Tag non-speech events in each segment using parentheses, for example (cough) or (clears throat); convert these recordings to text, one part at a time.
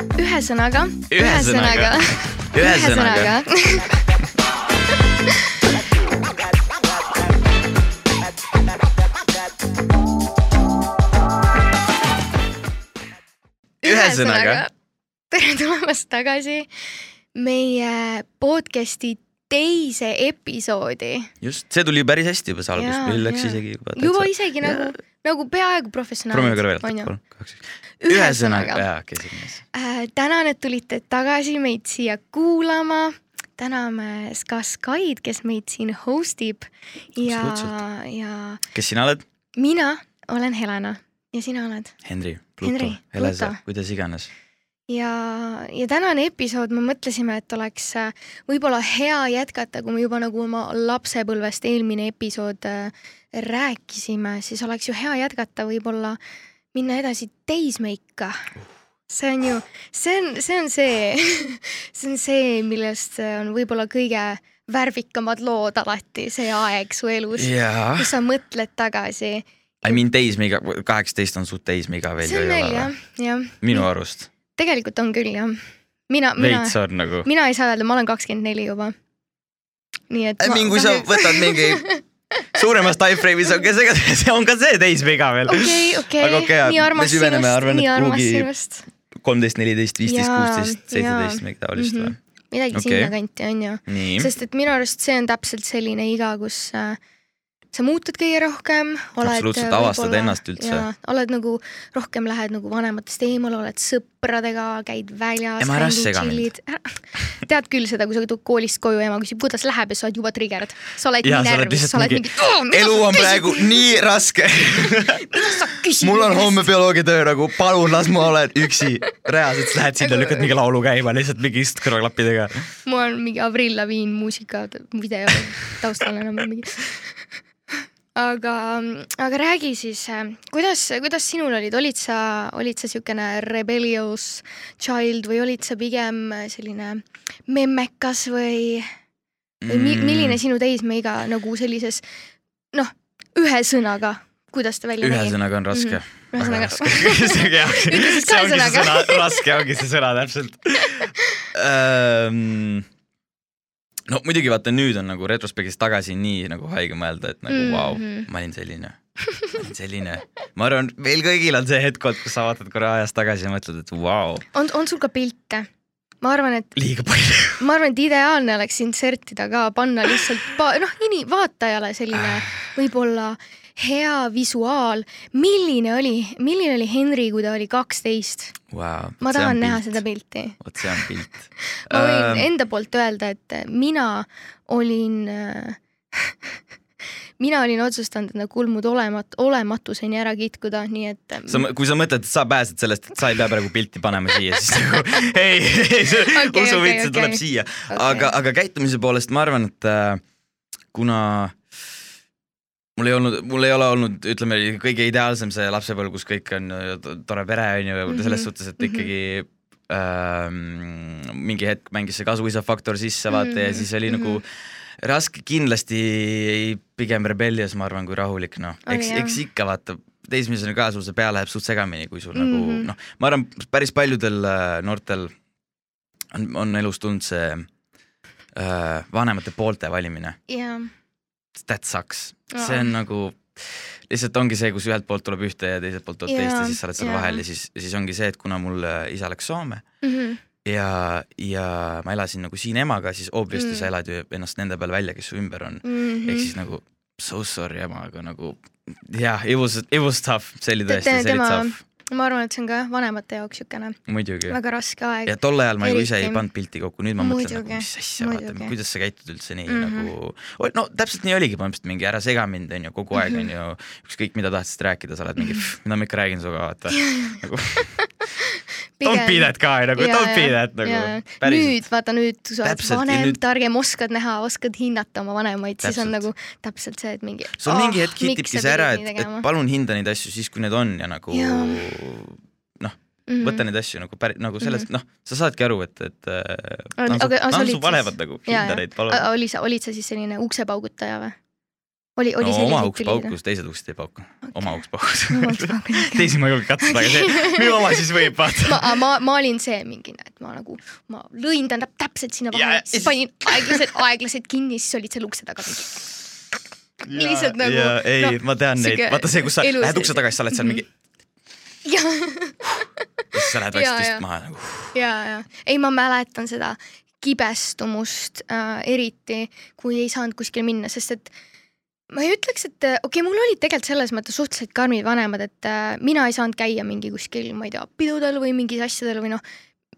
ühesõnaga. Ühesõnaga. ühesõnaga. ühesõnaga. (laughs) tere tulemast tagasi meie podcast'i teise episoodi. just, see tuli päris hästi juba see algus, meil läks isegi juba juba isegi nagu, nagu peaaegu professionaalselt. onju. ühesõnaga, ühesõnaga, äh, tänan, et tulite tagasi meid siia kuulama. täname Ska Sky'd, kes meid siin host ib ja, ja kes sina oled? mina olen Helena ja sina oled Henri, Pluto Helese kuidas iganes. ja, ja tänane episood, me mõtlesime, et oleks äh, võib-olla hea jätkata, kui me juba nagu oma lapsepõlvest eelmine episood äh, rääkisime, siis oleks ju hea jätkata, võib-olla minna edasi teismeikka. see on ju, see on, see on see, (laughs) see on see, millest on võib-olla kõige värvikamad lood alati, see aeg su elus, jaa. kus sa mõtled tagasi. I mean teismeiga, kaheksateist on suht teismeiga veel see on veel jah jah. minu arust. Tegelikult on küll jah. mina, mina, nagu. mina ei saa öelda, ma olen kakskümmend neli juba. nii et. I mean, kui sa (laughs) võtad mingi suuremas time frame'is on ka see, (laughs) see on ka see teismeiga veel. okei, okei nii armas sinust, nii armas sinust. kolmteist, neliteist, viisteist, kuusteist, seitseteist, midagi taolist või? midagi Okei. sinnakanti on ju, sest et minu arust see on täpselt selline iga, kus äh, sa muutud kõige rohkem, oled. Absoluutselt, avastad ennast üldse.. oled nagu rohkem lähed nagu vanematest eemal, oled sõpradega, käid väljas. Ema, ära sega mind. tead küll seda, kui sa tuled koolist koju, ema küsib, kuidas läheb ja sa oled juba triggered. sa oled Jaa, nii närvis, sa oled mingi, mingi. elu on praegu nii raske. (laughs) mul on homme. bioloogiatöö nagu, palun las ma olen üksi. reaalselt lähed sinna, lükkad mingi laulu käima lihtsalt mingi istud kõrvaklappidega. mul on mingi Avril Lavigne muusika video taustal enam mingi. aga, aga räägi siis, kuidas, kuidas sinul olid, olid sa, olid sa siukene rebellious child või olid sa pigem selline memmekas või, või mi, milline sinu teismeiga nagu sellises noh, ühesõnaga, kuidas ta välja nägi? ühesõnaga on raske. ühesõnaga, see (laughs) Ütle siis kahe ongi see sõna, raske ongi see sõna täpselt. (laughs) no muidugi vaata nüüd on nagu retrospektiivis tagasi nii nagu haige mõelda, et nagu Mhm. vau wow,, ma olin selline, ma olin selline. ma arvan, meil kõigil on see hetk olnud, kus sa vaatad korra ajas tagasi ja mõtled, et vau wow,, on, on sul ka pilte? ma arvan, et liiga palju. (laughs) ma arvan, et ideaalne oleks insertida ka, panna lihtsalt pa- noh, ini-, vaatajale selline võib-olla hea visuaal, milline oli, milline oli Henri, kui ta oli kaksteist. Wow, ma tahan näha seda pilti. vot see on pilt. (laughs) ma võin Ähm, enda poolt öelda, et mina olin (laughs) mina olin otsustanud enda kulmud olemat-, olematuseni ära kitkuda, nii et sa, kui sa mõtled, et sa pääsed sellest, et sa ei pea praegu pilti panema siia, siis nagu (laughs) ei, ei, see okay, usu okei, vits, see tuleb okei. siia. Okei. aga, aga käitumise poolest ma arvan, et äh, kuna mul ei olnud, mul ei ole olnud, ütleme kõige ideaalsem see lapsepõlv, kus kõik on to- tore pere on ju mm -hmm. selles Mhm, suhtes, et ikkagi ähm, mingi hetk mängis see kasuisa faktor sisse vaata mm -hmm. ja Mhm, siis oli mm -hmm. nagu raske kindlasti pigem rebellious, ma arvan, kui rahulik noh, Oli, eks, eks ikka vaata teismelisena ka sul see pea läheb suht segamini, kui sul mm Mhm. -hmm. nagu noh, ma arvan, päris paljudel äh, noortel on, on elus tulnud see äh, vanemate poolte valimine, ja that sucks, see on nagu lihtsalt ongi see, kus ühelt poolt tuleb ühte ja teiselt poolt tuleb teist ja siis sa oled seal vahel ja siis, siis ongi see, et kuna mul äh, isa läks Soome mm -hmm. ja, ja ma elasin nagu siin emaga, siis obviously Mm. mm. sa elad ju ennast nende peal välja, kes su ümber on Mm mm., ehk siis nagu so sorry ema, aga nagu jah, it was, it was tough, see oli tõesti, see oli tough, ma arvan, et see on ka vanemate jaoks muidugi. väga raske aeg ja. tol ajal ma ju ise ei pannud pilti kokku, nüüd ma mõtlen Muidugi, nagu, mis asja, vaata kuidas sa käitud üldse nii mm -hmm. nagu, no täpselt nii oligi põhimõtteliselt mingi ära sega mind, onju, kogu aeg Mhm. onju, ükskõik mida tahtsid rääkida, sa oled mingi, mida ma ikka räägin sinuga, vaata. (laughs) nagu (laughs) don't be that guy nagu, don't be that nagu nüüd. vaata nüüd, kui sa oled ja vanem nüüd-, targem, oskad näha, oskad hinnata oma vanemaid, siis on nagu täpselt see, et mingi. sul "Ah, mingi hetk hitibki see ära, et, et palun hinda neid asju siis, kui need on ja nagu Jaa. noh, Mhm. võta neid asju nagu päri-, nagu sellest, noh, sa saadki aru, et, et äh, on aga- aga sa olid vanemad siis- nagu, Jaa, hinda jaa. neid, palun. oli sa, olid sa siis selline uksepaugutaja või? oli, oli no, oma uks paukus, teised uksed ei pauku. paukus Oma uks paukus, (laughs) teisi ma ei julge katsuda, aga see, minu oma siis võib vaata. ma, ma, ma olin see mingi, et ma nagu, ma lõin ta täp- täpselt sinna vahele ja, siis panin aeglaselt, aeglaselt kinni, siis olid seal ukse taga mingi. lihtsalt nagu- ei no,, ma tean neid, vaata see, kus sa lähed ukse taga, siis sa oled seal mingi, ja, siis sa lähed vaikselt maha nagu. ja, ja ei, ma mäletan seda kibestumust äh, eriti, kui ei saanud kuskile minna, sest et ma ei ütleks, et äh, okei okay,, mul olid tegelikult selles mõttes suhteliselt karmid vanemad, et äh, mina ei saanud käia mingi kuskil, ma ei tea, pidudel või mingis asjadel või noh,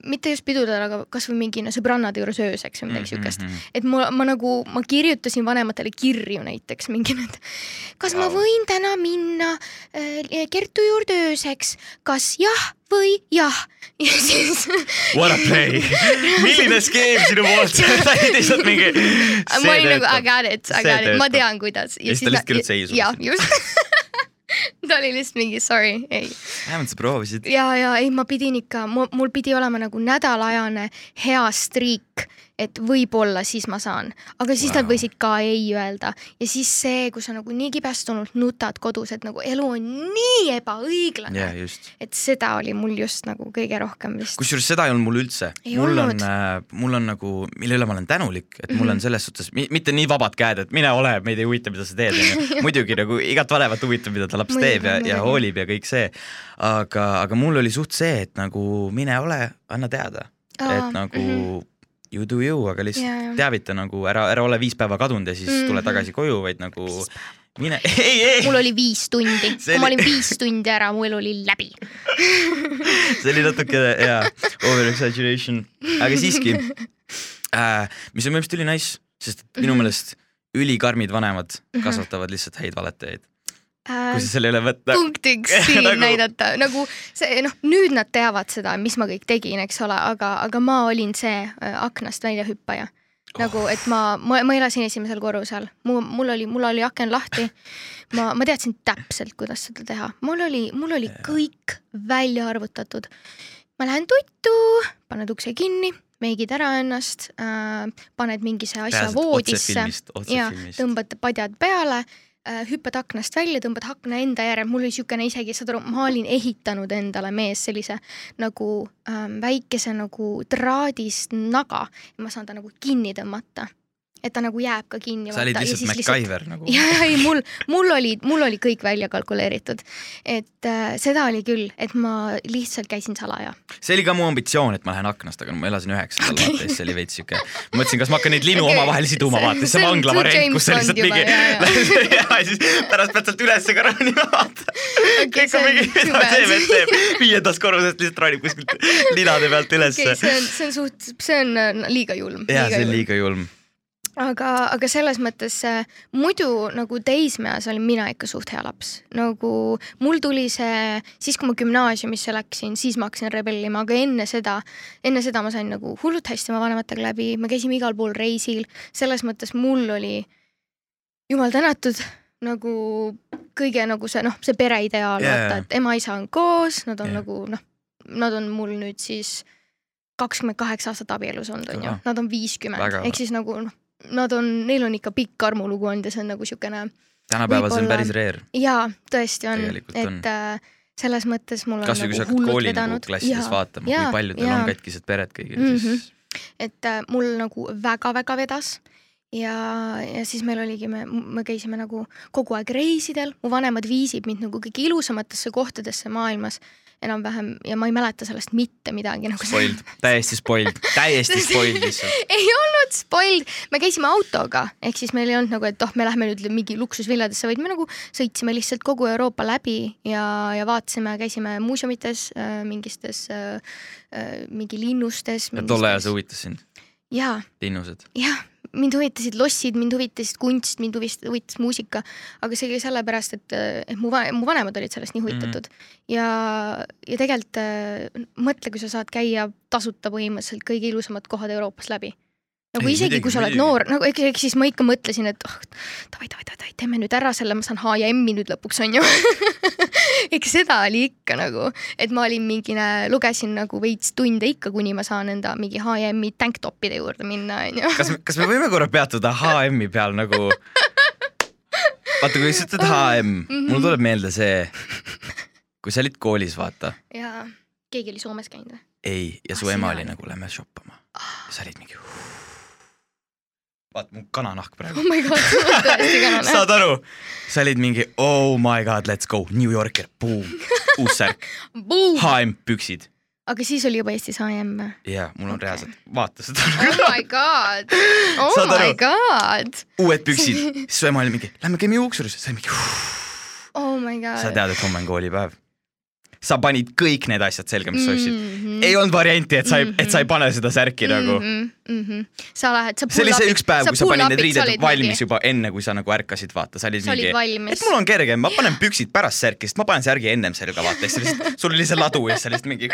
mitte just pidudel, aga kasvõi mingi sõbrannade juures ööseks või Mhm, midagi siukest. et ma, ma nagu, ma kirjutasin vanematele kirju näiteks mingi need, kas wow. ma võin täna minna äh, Kertu juurde ööseks, kas jah või jah. ja siis (laughs) What a play, milline skeem sinu poolt, sa olid lihtsalt mingi. ma olin nagu I got it, I got it, ma tean, kuidas. Ja siis ta lihtsalt kirjutas ei sulle jah, just. (laughs) (laughs) ta oli lihtsalt mingi sorry, ei. vähemalt sa proovisid. ja, ja ei, ma pidin ikka, mul pidi olema nagu nädalajane hea striik, et võib-olla siis ma saan, aga siis wow. nad võisid ka ei öelda ja siis see, kui sa nagu nii kibestunult nutad kodus, et nagu elu on nii ebaõiglane just. et seda oli mul just nagu kõige rohkem vist. kusjuures seda ei olnud mul üldse. Mul on olnud., mul on nagu, mille üle ma olen tänulik, et mul Mhm. on selles suhtes mi, mitte nii vabad käed, et mine ole, meid ei huvita, mida sa teed, onju. (laughs) muidugi nagu igat vanemat huvitab, mida ta laps Muidugi, teeb ja, ja hoolib ja kõik see. aga, aga mul oli suht see, et nagu mine ole, anna teada, et nagu mm -hmm. you do you, aga lihtsalt Ja, ja. teavita nagu ära, ära ole viis päeva kadunud ja siis mm -hmm. tule Mhm. tagasi koju, vaid nagu mine, (laughs) ei, ei, mul oli viis tundi, (laughs) kui ma oli- olin viis tundi ära, mu elu oli läbi. (laughs) see oli natuke jaa, over exaggeration, aga siiski äh,, mis on minu meelest üli nice, sest minu meelest ülikarmid vanemad Mhm. kasvatavad lihtsalt häid valetajaid, kui sa selle üle võtta. punktiks (laughs) siin Nagu- näidata, nagu see noh, nüüd nad teavad seda, mis ma kõik tegin, eks ole, aga, aga ma olin see äh, aknast väljahüppaja. nagu, et ma, ma, ma elasin esimesel korrusel, mu, mul oli, mul oli aken lahti. ma, ma teadsin täpselt, kuidas seda teha, mul oli, mul oli kõik välja arvutatud. ma lähen tuttu, paned ukse kinni, meigid ära ennast äh,, paned mingise asja voodisse ja tõmbad padjad peale, hüppad aknast välja, tõmbad akna enda järel, mul oli niisugune isegi, saad aru, ma olin ehitanud endale mees sellise nagu ähm, väikese nagu traadist naga, ma saan ta nagu kinni tõmmata. Et ta nagu jääb ka kinni. sa olid lihtsalt MacGyver nagu. ja, ja ei, mul, mul oli, mul oli kõik välja kalkuleeritud, et äh, seda oli küll, et ma lihtsalt käisin salaja. see oli ka mu ambitsioon, et ma lähen aknast, aga ma elasin üheksandal okay. siis see oli veits siuke, ma mõtlesin, kas ma hakkan neid linu okay. omavahel siduma vaata, see vangla variant, kus sa lihtsalt mingi (laughs) jaa, ja siis pärast pead sealt üles ka ronima vaata. kõik see on mingi, mida see vend teeb, viiendast korrusest lihtsalt ronib kuskilt linade pealt ülesse okei, see on, see on suht, see on äh, liiga julm. ja see on liiga julm. aga, aga selles mõttes äh, muidu nagu teismeeas olin mina ikka suht hea laps, nagu mul tuli see siis, kui ma gümnaasiumisse läksin, siis ma hakkasin rebellima, aga enne seda, enne seda ma sain nagu hullult hästi oma vanematega läbi, me käisime igal pool reisil, selles mõttes mul oli jumal tänatud nagu kõige nagu see noh, see pereideaal Jaa, yeah., vaata, et ema-isa on koos, nad on yeah. nagu noh, nad on mul nüüd siis kakskümmend kaheksa aastat abielus olnud, onju nad on viiskümmend. Ehk siis nagu noh, nad on, neil on ikka pikk armulugu olnud ja see on nagu siukene tänapäeval see on päris rare, jaa, tõesti on, et äh, selles mõttes mul on kasvõi kui sa nagu hakkad hullult kooli nagu vedanud. klassides vaatama, kui jaa, paljudel jaa. on katkised pered kõigil Mhm. siis et äh, mul nagu väga-väga vedas ja, ja siis meil oligi, me, me käisime nagu kogu aeg reisidel, mu vanemad viisid mind nagu kõige ilusamatesse kohtadesse maailmas enam-vähem ja ma ei mäleta sellest mitte midagi nagu. spoiled, täiesti spoiled, täiesti (laughs) spoiled lihtsalt. ei olnud spoiled, me käisime autoga, ehk siis meil ei olnud nagu, et oh, me lähme nüüd mingi luksusvilladesse, vaid me nagu sõitsime lihtsalt kogu Euroopa läbi ja, ja vaatasime, käisime muuseumites äh,, mingistes äh,, äh, mingi linnustes. tol ajal see huvitas sind, jaa, linnused. jah, mind huvitasid lossid, mind huvitasid kunst, mind huvis- huvitas muusika, aga see oli sellepärast, et, et mu, mu vanemad olid sellest nii huvitatud mm -hmm. ja, ja tegelikult äh, mõtle, kui sa saad käia tasuta põhimõtteliselt kõige ilusamad kohad Euroopas läbi. Nagu Ei, isegi, muidugi, kui sa oled muidugi. noor, nagu eks, eks siis ma ikka mõtlesin, et oh, davai, davai, davai, teeme nüüd ära selle, ma saan H ja M-i nüüd lõpuks onju. (laughs) eks seda oli ikka nagu, et ma olin mingine, lugesin nagu veits tunde ikka, kuni ma saan enda mingi H ja M-i tanktopide juurde minna onju. kas, kas me võime korra peatuda HM-i peal nagu, (laughs) vaata, kui sa ütled HM, mul tuleb meelde see, kui sa olid koolis, vaata, ja keegi oli Soomes käinud või? ei, ja su Ah, ema oli nagu lähme shoppama. sa olid mingi. Vaata mu kananahk praegu oh. my god, sul on tõesti (laughs) kanane. saad aru, sa olid mingi oh my god, let's go, New Yorker, boom, uus särk, (laughs) HM püksid aga siis oli juba Eestis HM või? ja mul on Okei. reaalselt, vaata seda, oh my god, (laughs) oh Saad aru? my god, uued püksid, siis su ema oli mingi, lähme käime juuksuris, sa olid mingi, oh my sa god. tead, et homme on koolipäev. Sa panid kõik need asjad selga, mis sa ostsid. -hmm. ei olnud varianti, et sa ei, et sa ei pane seda särki nagu. mm. -hmm. sa lähed, sa see oli see üks päev, kui sa panid need riided valmis juba enne, kui sa nagu ärkasid, vaata, sa olid sa mingi, et mul on kergem, ma panen püksid pärast särki, sest ma panen särgi ennem selga, vaata, siis sa lihtsalt, sul oli see ladu ja siis sa lihtsalt mingi.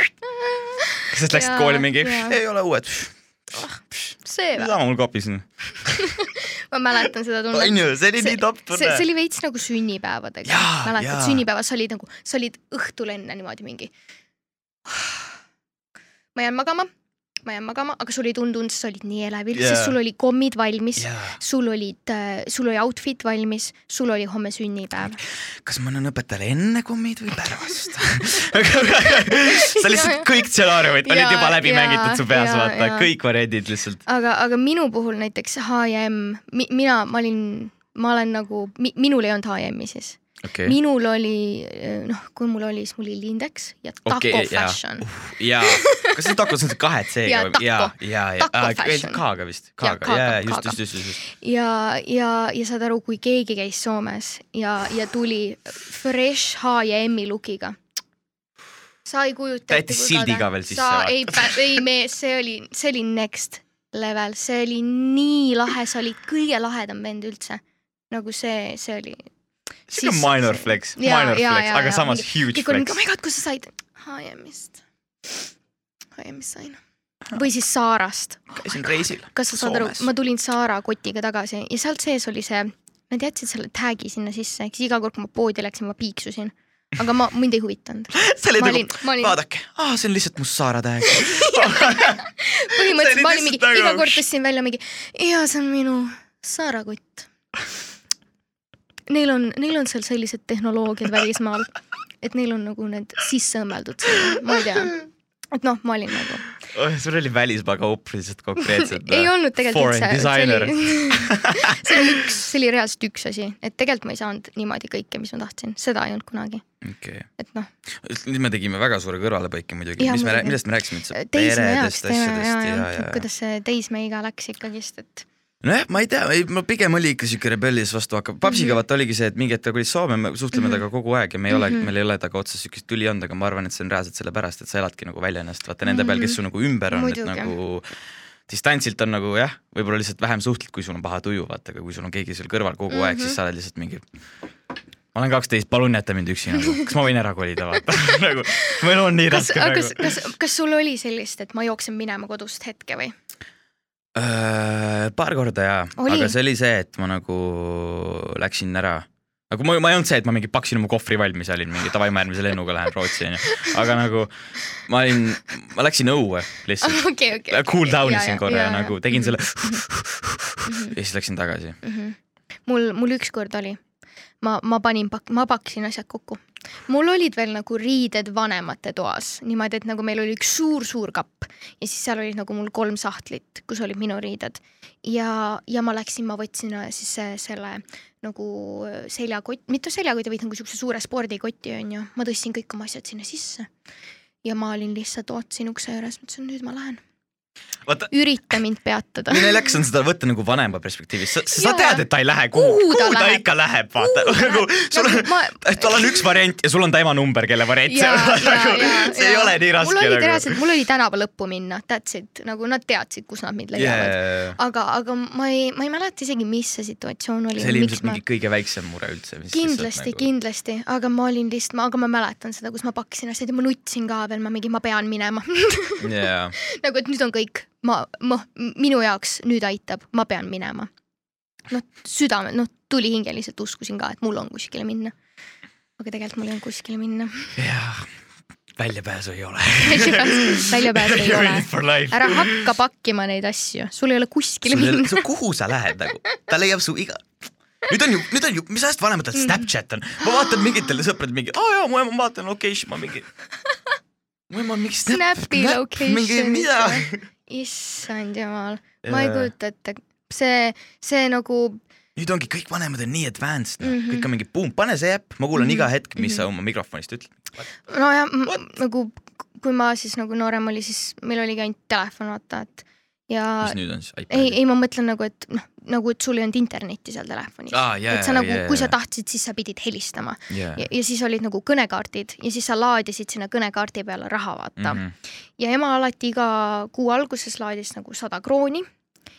siis läksid Jaa, kooli mingi, ei ole uued. see või? sama mul kopis. (laughs) ma mäletan seda tunnet. on ju, see oli nii top see, see tunne. oli veits nagu sünnipäevadega mäletad jaa., sünnipäeval sa olid nagu, sa olid õhtul enne niimoodi mingi. ma jään magama, ma jään magama, aga sul ei tundunud, sa olid nii elevil Jaa. sest sul oli kommid valmis jaa, sul olid, sul oli outfit valmis, sul oli homme sünnipäev. kas ma annan õpetajale enne kommid või pärast? (laughs) sa lihtsalt kõik stsenaariumid olid juba läbi jaa, mängitud su peas, vaata, kõik variandid lihtsalt. aga, aga minu puhul näiteks HM, mina, ma olin, ma olen nagu, minul ei olnud HM-i siis okay.. minul oli noh, kui mul oli, siis mul oli Lindex ja Taco okay, jaa. Fashion. jaa, kas see takos on kahe C-ga Jaa, või? ja, ja, ja Taco, fashion. K-ga vist, Jaa, K-ga, K-ga, ja, ja just, just, just, just, ja, ja, ja saad aru, kui keegi käis Soomes ja, ja tuli fresh H&M-i look'iga. sa ei kujuta Jättis sildiga veel sisse, sa ei, ei mees, see oli, see oli next level, see oli nii lahe, sa olid kõige lahedam vend üldse. nagu see, see oli. Siuke minor flex, Jaa, minor jaa, flex, jaa, aga jaa, samas mingi- huge kõik olid mingi, oh flex. my god, kus sa said H&M-ist? H&M-ist sain. või siis Saarast. käisin reisil. kas sa saad aru, ma tulin Saara kotiga tagasi ja sealt sees oli see, nad jätsid selle tag'i sinna sisse, siis iga kord, kui ma poodi läksin, ma piiksusin. aga ma, mind ei huvitanud. (laughs) see oli nagu vaadake, aa, see on lihtsalt must Saara täheg. (laughs) (laughs) põhimõtteliselt ma olin mingi, iga kord tõstsin välja mingi, ja see on minu Saara kott. Neil on, neil on seal sellised tehnoloogiad välismaal, et neil on nagu need sisse õmmeldud, ma ei tea. et noh, ma olin nagu, sul oli välismaa kaup lihtsalt konkreetselt. ei olnud tegelikult üldse, see oli, (laughs) see oli üks, see oli reaalselt üks asi, et tegelikult ma ei saanud niimoodi kõike, mis ma tahtsin, seda ei olnud kunagi, okei, et noh, nüüd me tegime väga suure kõrvalepõike muidugi, mis me, millest me rääkisime üldse? peredest, asjadest ja, ja, ja, ja, kuidas see teismeiga läks ikkagist, et nojah, ma ei tea, ei ma pigem oli ikka siuke rebellious vastu hakkav, papsiga Mhm. vaata oligi see, et mingi hetk ta kolis Soome, me suhtleme Mhm. temaga kogu aeg ja me ei ole, Mhm. meil ei ole temaga otseselt siukest tüli olnud, aga ma arvan, et see on reaalselt sellepärast, et sa eladki nagu välja ennast, vaata nende peal, kes su nagu ümber on, et nagu distantsilt on nagu jah, võib-olla lihtsalt vähem suhtled, kui sul on paha tuju, vaata, aga kui sul on keegi seal kõrval kogu mm -hmm. aeg, Mhm. siis sa oled lihtsalt mingi ma olen kaksteist, palun jäta mind üksi nagu, kas ma võin ära kolida, vaata (laughs) nagu mu elu on nii kas, raske kas praegu,. kas, kas sul oli sellist, et ma jooksen minema kodust hetke või? Äh, paar korda jaa, aga see oli see, et ma nagu läksin ära. aga ma, ma ei olnud see, et ma mingi pakkisin oma kohvri valmis ja olin mingi davai, ma järgmise lennuga lähen Rootsi onju, aga nagu ma olin, ma läksin õue lihtsalt, (laughs) okei, okei. cool down isin korra ja nagu tegin selle (laughs) ja siis läksin tagasi. Mhm. mul, mul ükskord oli, ma, ma panin, ma pakkisin asjad kokku. mul olid veel nagu riided vanemate toas, niimoodi, et nagu meil oli üks suur-suur kapp ja siis seal olid nagu mul kolm sahtlit, kus olid minu riided. Ja, ja ma läksin, ma võtsin äh, siis see, selle nagu seljakott, mitte seljakoti, vaid nagu siukse suure spordikoti onju, ma tõstsin kõik oma asjad sinna sisse. Ja ma olin lihtsalt ootasin ukse juures, mõtlesin nüüd ma lähen, vaata, ürita mind peatada. minu naljakas on seda võtta nagu vanema perspektiivist, sa, sa tead, et ta ei lähe kuhugi, Kuhu ta ta ikka läheb, vaata nagu sul on Nagu ma- et tal on üks variant ja sul on ta ema number, kelle variant see on, (laughs) nagu see ei jaa. ole nii raske mul oli nagu. reaalselt, mul oli tänava lõppu minna, that's it, nagu nad teadsid, kus nad mind leiavad yeah.. Yeah. aga, aga ma ei, ma ei mäleta isegi, mis see situatsioon oli. see oli ilmselt mingi kõige väiksem mure üldse. kindlasti nagu..., kindlasti, aga ma olin lihtsalt, aga ma mäletan seda, kus ma pakkisin asjad ja ma nutsin ka veel, ma mingi, ma pean minema jaa, (laughs) nagu, et nüüd on kõik, ma, ma, minu jaoks nüüd aitab, ma pean minema. noh, südame, noh, tuli hingeliselt uskusin ka, et mul on kuskile minna. aga tegelikult mul ei olnud kuskile minna. jaa, väljapääsu ei ole. (laughs) väljapääsu ei ole. ära hakka pakkima neid asju, sul ei ole kuskile minna. kuhu sa lähed nagu, ta leiab su iga, nüüd on ju, nüüd on ju, mis ajast vanematel Mm. Snapchat on, ma vaatan mingitel sõpradel mingi, aa jaa, mu ema, ma vaatan location, ma mingi. mu ema on mingi Snap, Snapi mingi location. mida. Issand jumal, ma ei kujuta ette, see, see nagu nüüd ongi kõik vanemad on nii advanced mm, Mhm. -hmm. kõik on mingi boom, pane see äpp, ma kuulan mm -hmm. Iga hetk, mis Mhm. sa oma mikrofonist ütled. nojah nagu kui ma siis nagu noorem olin, siis meil oligi ainult telefon, vaata, et ja mis nüüd on siis ei, iPad? ei, ma mõtlen nagu, et noh, nagu, et sul ei olnud internetti seal telefonis aa, jaa, et sa nagu, jaa, kui sa tahtsid, siis sa pidid helistama jaa ja, ja siis olid nagu kõnekaardid ja siis sa laadisid sinna kõnekaardi peale raha, vaata mm. Mhm. ja ema alati iga kuu alguses laadis nagu sada krooni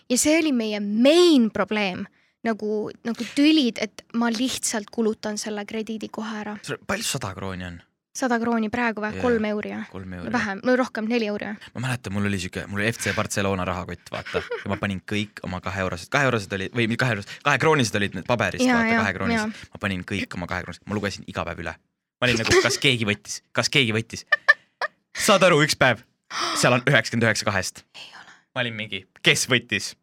ja see oli meie main probleem nagu, nagu tülid, et ma lihtsalt kulutan selle krediidi kohe ära. palju sada krooni on? Sada krooni praegu või kolm euri või? vähem, no rohkem, neli euri või? ma mäletan, mul oli siuke, mul oli FC Barcelona rahakott, vaata, ja ma panin kõik oma kaheeurosed, kaheeurosed olid või mitte kaheeurosed, kahekroonilised olid need paberist, vaata jaa, kahekroonilised, ma panin kõik oma kahekroonilised, ma lugesin iga päev üle. ma olin nagu, kas keegi võttis, kas keegi võttis. saad aru, üks päev, seal on üheksakümmend üheksa kahest. ma olin mingi, kes võttis?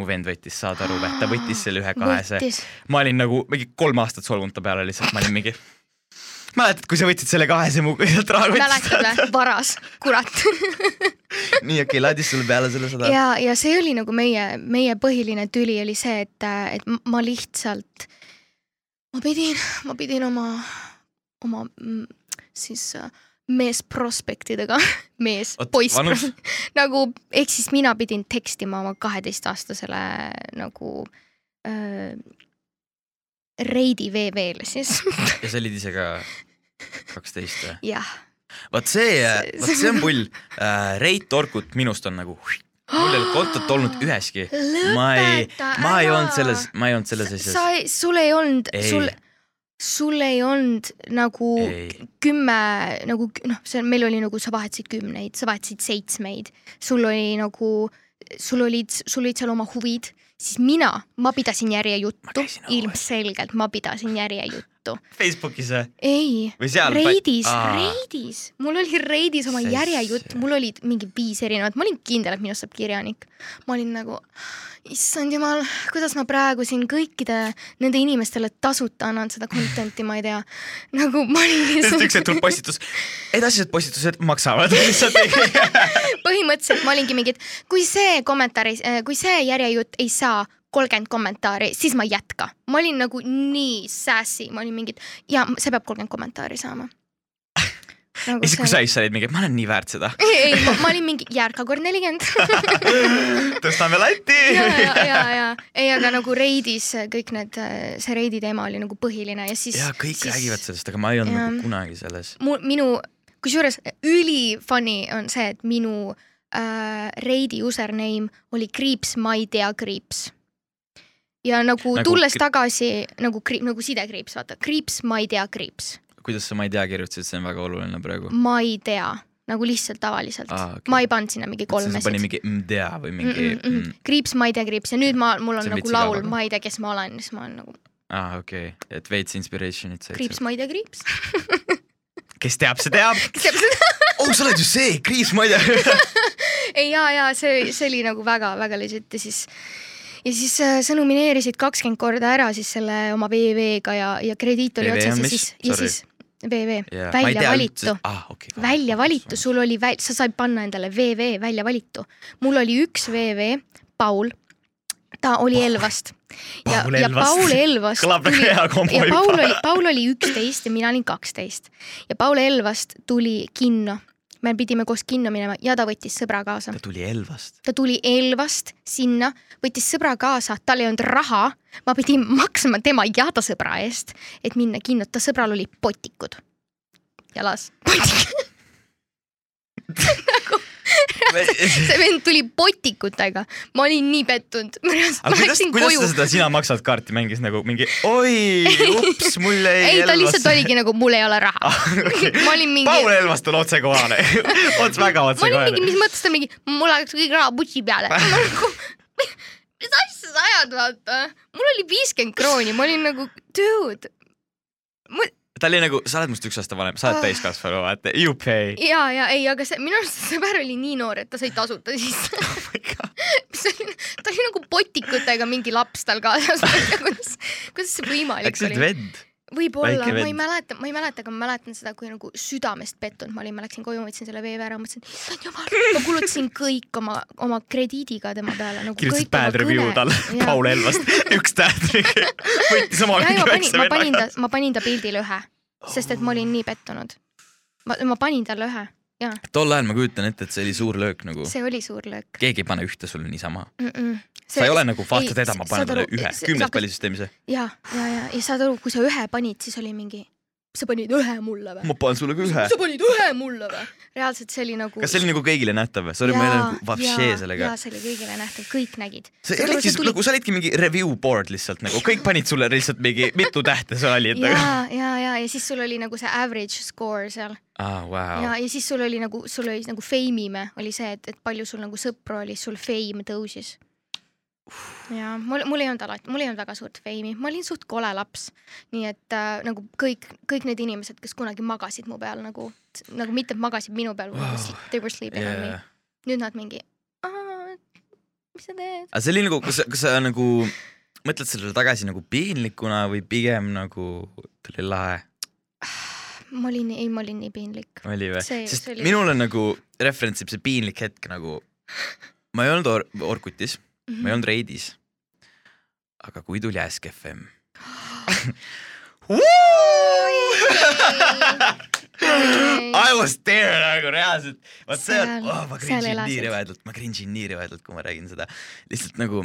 mu vend võttis, saad aru või, ta võttis selle ühe kahese, ma olin nagu mingi kolm aastat solvunud ta peale lihtsalt, ma olin mingi. mäletad, kui sa võtsid selle kahese mu (laughs) sealt rahakotist mäletad? või? varas, kurat (laughs) nii okei okay,, laadis sulle peale selle sada. ja, ja see oli nagu meie, meie põhiline tüli oli see, et, et ma lihtsalt, ma pidin, ma pidin oma, oma mm, siis äh, meesprospektidega, (laughs) mees poiss nagu ehk siis mina pidin tekstima oma kaheteistaastasele nagu äh, Reidi VV-le siis, ja sa olid ise ka kaksteist või? jah. vot see, vot see on pull uh,. Reit Orkut minust on nagu, mul ei ole kontot olnud üheski. ma ei, ma ei olnud selles, ma ei olnud selles sa asjas., sul ei olnud, Ei. sul, sul ei olnud nagu ei, kümme nagu noh, see meil oli nagu sa vahetasid kümneid, sa vahetasid seitsmeid, sul oli nagu, sul olid, sul olid seal oma huvid, siis mina, ma pidasin järjejuttu ilmselgelt ma pidasin järjejuttu. Facebookis või? ei? Reidis. Reidis, mul oli Reidis oma See- järjejutt, mul olid mingi viis erinevat, ma olin kindel, et minust saab kirjanik. ma olin nagu, issand jumal, kuidas ma praegu siin kõikide nende inimestele tasuta annan seda content'i, ma ei tea. nagu ma olin sest üks hetk tuleb postitus, edasised postitused maksavad (laughs) lihtsalt. põhimõtteliselt ma olingi mingi, et kui see kommentaari, kui see järjejutt ei saa kolmkümmend kommentaari, siis ma ei jätka. ma olin nagu nii sassy, ma olin mingi, et ja see peab kolmkümmend kommentaari saama. (laughs) ja siis, kui sa sa olid mingi, ma olen nii väärt seda. (laughs) ei, ei, ma olin mingi järka kord nelikümmend. (laughs) tõstame latti. ja, ja, ja, ja ei, aga nagu Reidis kõik need, see Reidi teema oli nagu põhiline ja siis. ja kõik siis... räägivad sellest, aga ma ei olnud Jah. nagu kunagi selles. mu, minu, kusjuures üli funny on see, et minu äh, Reidi username oli kriips, ma ei tea kriips. Ja nagu, Nagu tulles kri- tagasi nagu kriips, nagu sidekriips, vaata, kriips, ma ei tea kriips, kuidas sa, ma ei tea, kirjutasid, see on väga oluline praegu. ma ei tea, nagu lihtsalt tavaliselt ah,. okei. ma ei pannud sinna mingi sa kolmesid pani. mingi mdea või mingi Mm -mm -mm. kriips, ma ei tea kriips ja nüüd ma, mul on See nagu laul, ma ei tea, kes ma olen, siis ma olen nagu aa okei okay., et veits inspiration'it said kriips, ma ei tea kriips. (laughs) kes teab, see teab. kes teab seda? (laughs) oh, sa oled ju see, Kriis, ma ei tea. (laughs) ei ja, ja see, see oli nagu väga-väga legit ja siis ja siis äh, sa nomineerisid kakskümmend korda ära siis selle oma VV-ga ja, ja krediit oli mis? siis, ja siis VV, Yeah. Välja tea valitu ah, okay, välja valitu, sul oli sa said panna endale VV välja valitu. mul oli üks VV, Paul, ta oli Paul. Elvast. ja Paul, ja Elvast. Paul Elvast (laughs) kombo ja Paul oli, Paul oli üksteist ja mina olin kaksteist ja Paul Elvast tuli kinno. Me pidime koos kinno minema ja ta võttis sõbra kaasa. Ta tuli Elvast. ta tuli Elvast sinna, võttis sõbra kaasa, tal ei olnud raha, ma pidin maksma tema ja ta sõbra eest, et minna kinno, ta sõbral oli potikud. Jalas. (laughs) (laughs) see vend tuli potikutega, ma olin nii pettunud, aga kuidas, kuidas koju ta. seda sina maksad kaarti mängis nagu mingi oi, ups, mul jäi ei, ta lihtsalt oligi nagu mul ei ole raha. (laughs) okay. (laughs) ma olin mingi, Paul Elvast on otsekohane, ots väga ma olin mingi, otsekohane. mis mõttes ta mingi, mul oleks kõik raha putsi peale. mis asja sa ajad, vaata. mul oli viiskümmend krooni, ma olin nagu, dude. Ta oli nagu, sa oled must üks aasta vanem, sa oled Ah. täiskasvanu, vaata, you pay. ja, ja ei, aga see minu arust see sõber oli nii noor, et ta sai tasuta sisse. mis oli, ta oli nagu potikutega mingi laps tal kaasas. (laughs) kuidas, kuidas see võimalik äkki sa oled oli? vend? võib-olla, ma ei mäleta, ma ei mäleta, aga ma mäletan seda, kui nagu südamest pettunud ma olin, ma läksin koju, võtsin selle vee ära, mõtlesin, issand jumal, ma kulutasin kõik oma, oma krediidiga tema peale nagu. kirjutasid bad review talle, Paul Elvast, üks täht, (laughs) võttis oma ja, ja ma panin, ma panin ta ma panin ta pildile ühe, sest et ma olin nii pettunud. ma, ma panin talle ühe tol ajal ma kujutan ette, et see oli suur löök nagu, see oli suur löök keegi ei pane ühte sulle niisama. mm. -mm. sa ei ole nagu, vaata teda, ma panen talle ühe, see- kümnes sa- pallisüsteemis. ja, ja, ja, ja saad aru, kui sa ühe panid, siis oli mingi, sa panid ühe mulle või? ma panen sulle ka ühe. sa panid ühe mulle või? reaalselt see oli nagu. kas see oli nagu kõigile nähtav või? sorry, ma ei ole nagu vapšee sellega jaa,. see oli kõigile nähtav, kõik nägid. sa olidki nagu, sa olidki mingi review board lihtsalt nagu, kõik panid sulle lihtsalt mingi mitu tähte sa olid nagu. ja, ja, ja, ja siis sul oli nagu see average score seal aa, vau ja, ja siis sul oli nagu, sul oli nagu fame ime oli see, et, et palju sul nagu sõpru oli, sul fame tõusis. Ja mul, mul ei olnud alati, mul ei olnud väga suurt fame'i, ma olin suht kole laps. nii et äh, nagu kõik, kõik need inimesed, kes kunagi magasid mu peal nagu, nagu mitte magasid minu peal wow. Wow., they were sleeping yeah. on me nüüd nad mingi, mis sa teed? aga see oli nagu, kas kas sa nagu mõtled sellele tagasi nagu piinlikuna või pigem nagu ta oli lahe, ma olin, ei, ma olin nii piinlik. oli või? Sest oli- minul on nagu referents ib see piinlik hetk nagu, ma ei olnud or Orkutis, Mhm. ma ei olnud Reidis. aga kui tuli Ask FM. (gasps) (laughs) I was there nagu reaalselt, vot see on oh,, ma cringe in nii rõvedalt, ma cringe in nii rõvedalt, kui ma räägin seda. lihtsalt nagu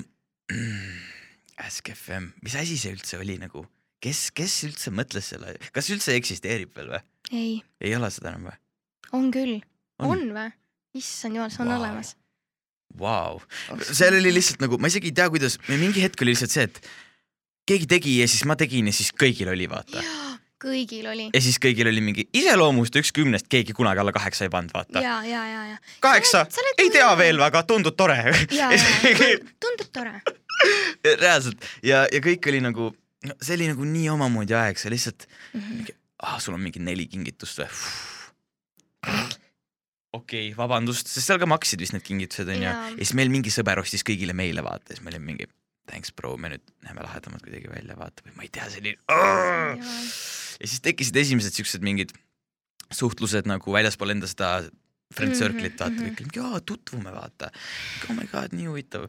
(clears throat) Ask FM, mis asi see üldse oli nagu, kes, kes üldse mõtles selle, kas üldse eksisteerib veel või? ei, ei ole seda enam või? on küll, On. või? issand jumal, see on Vau. olemas. Vau, seal oli lihtsalt nagu, ma isegi ei tea, kuidas, mingi hetk oli lihtsalt see, et keegi tegi ja siis ma tegin ja siis kõigil oli, vaata. jaa, kõigil oli. ja siis kõigil oli mingi iseloomust üks kümnest, keegi kunagi alla kaheksa ei pannud, vaata. ja, ja, ja, ja. kaheksa ei tea veel väga, tundub tore. ja, ja, tundub tore. reaalselt ja, ja kõik oli nagu, see oli nagu nii omamoodi aeg, sa lihtsalt, Mhm. ah sul on mingi neli kingitust või? Okei okay,, vabandust, sest seal ka maksid vist need kingitused onju. Jaa. ja siis meil mingi sõber ostis kõigile meile vaata. Ja siis me olime mingi thanks bro, me nüüd näeme lahedamad kuidagi välja vaata. Või ma ei tea, see oli ja siis tekkisid esimesed siuksed mingid suhtlused nagu väljaspool enda seda friend Mhm, circle'it vaata. mhm. kõik olid mingi aa tutvume vaata. oh my god, nii huvitav.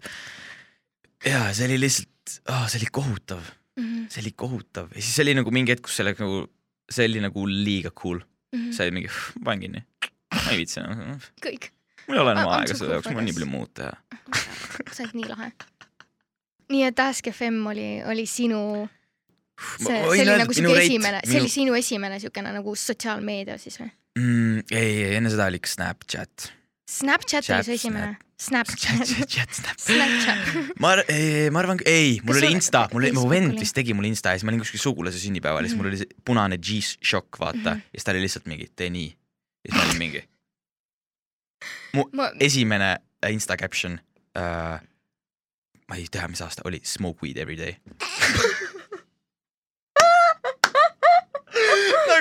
ja see oli lihtsalt oh,, see oli kohutav, Mhm, see oli kohutav. Ja siis oli nagu mingi hetk, kus see oli nagu, see oli nagu liiga cool, see oli mingi, panen kinni, ma ei viitsi enam, mhm. kõik, mul ei ole enam aega selle jaoks, mul on nii palju muud teha. sa oled nii lahe. nii et Ask FM oli, oli sinu, see, see oli nagu siuke esimene, see oli sinu esimene siukene nagu sotsiaalmeedia siis või? mm,. ei, ei enne seda oli ikka Snapchat. Snapchat Chat, oli su esimene? chat, Snapchat. chat, chat, Snap. Snapchat. ma, ma arvan, ei, mul oli Insta, mul oli, mu vend vist tegi mulle Insta ja siis ma olin kuskil sugulase sünnipäeval ja siis mul oli see punane G-Shock, vaata Mhm. ja siis ta oli lihtsalt mingi tee nii. ja siis ma olin mingi, mu ma, esimene äh, Insta caption äh,. ma ei tea, mis aasta oli, smoke weed every day. (laughs)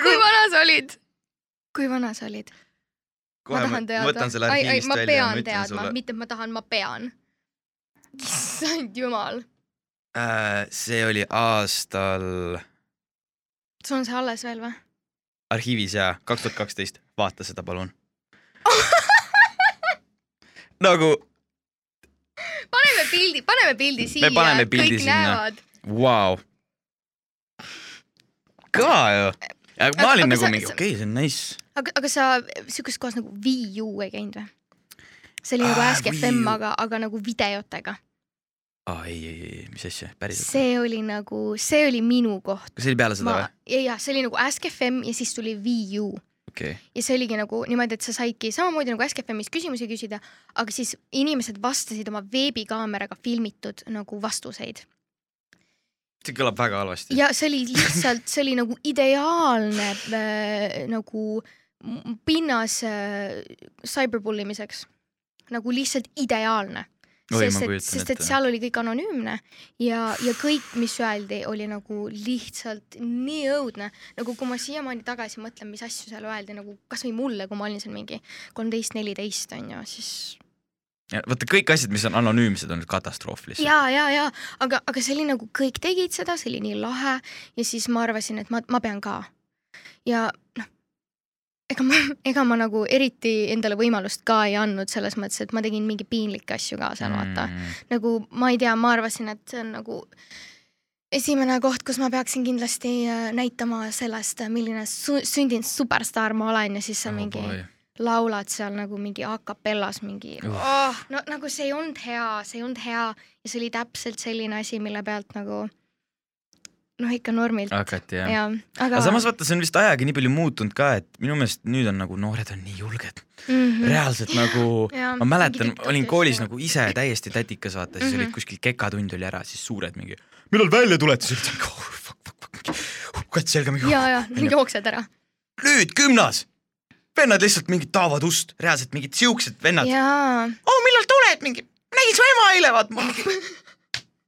kui vana sa olid? kui vana sa olid? ma tahan teada. ai, ai, ma pean ma teadma, sulle. mitte et ma tahan, ma pean. issand jumal, Äh, see oli aastal sul on see alles veel või? arhiivis ja kaks tuhat kaksteist, vaata seda palun (laughs) nagu paneme pildi, paneme pildi siia. paneme pildi kõik sinna. Vau. kõva ju. ma olin aga nagu sa- mingi okei okay,, see on nice. aga, aga sa siukeses kohas nagu Wii U ei käinud või? see oli nagu Aa, Ask Wii FM, aga, aga nagu videotega. aa ei, ei, ei, mis asja, päriselt? see oli nagu, see oli minu koht. kas see oli peale seda või?, ja, ja see oli nagu Ask FM ja siis tuli Wii U okay., ja see oligi nagu niimoodi, et sa saidki samamoodi nagu Ask FM-is küsimusi küsida, aga siis inimesed vastasid oma veebikaameraga filmitud nagu vastuseid see kõlab väga halvasti. ja see oli lihtsalt, see oli nagu ideaalne äh, nagu pinnas äh, cyberbullimiseks, nagu lihtsalt ideaalne sest et, sest et seal oli kõik anonüümne ja, ja kõik, mis öeldi, oli nagu lihtsalt nii õudne. nagu kui ma siiamaani tagasi mõtlen, mis asju seal öeldi nagu kasvõi mulle, kui ma olin seal mingi kolmteist, neliteist on ju, siis vaata kõik asjad, mis on anonüümsed, on katastroof lihtsalt. ja, ja, ja aga, aga see oli nagu kõik tegid seda, see oli nii lahe ja siis ma arvasin, et ma, ma pean ka. ja noh, ega ma, ega ma nagu eriti endale võimalust ka ei andnud selles mõttes, et ma tegin mingi piinlikke asju ka seal vaata mm.. nagu ma ei tea, ma arvasin, et see on nagu esimene koht, kus ma peaksin kindlasti äh, näitama sellest, milline su sündinud superstaar ma olen ja siis seal Oh mingi laulad seal nagu mingi a capellas mingi Uh. oh,, no nagu see ei olnud hea, see ei olnud hea ja see oli täpselt selline asi, mille pealt nagu noh, ikka normilt hakati jah. ja aga aga samas vaata, see on vist ajaga nii palju muutunud ka, et minu meelest nüüd on nagu noored on nii julged mm -hmm. reaalselt nagu (laughs) ma mäletan olin koolis ja- nagu ise täiesti tätikas, vaata, siis Mhm. olid kuskil kekatund oli ära, siis suured mingi, millal välja tulete, siis olid mingi oh, fuck, fuck, fuck, kats selga mingi. ja, ja jooksed ära nüüd gümnas, vennad lihtsalt mingid taavad ust, reaalselt mingid siuksed vennad. jaa, oh, millal tuled, mingi, nägin su ema eile, vaata, ma mingi. (laughs)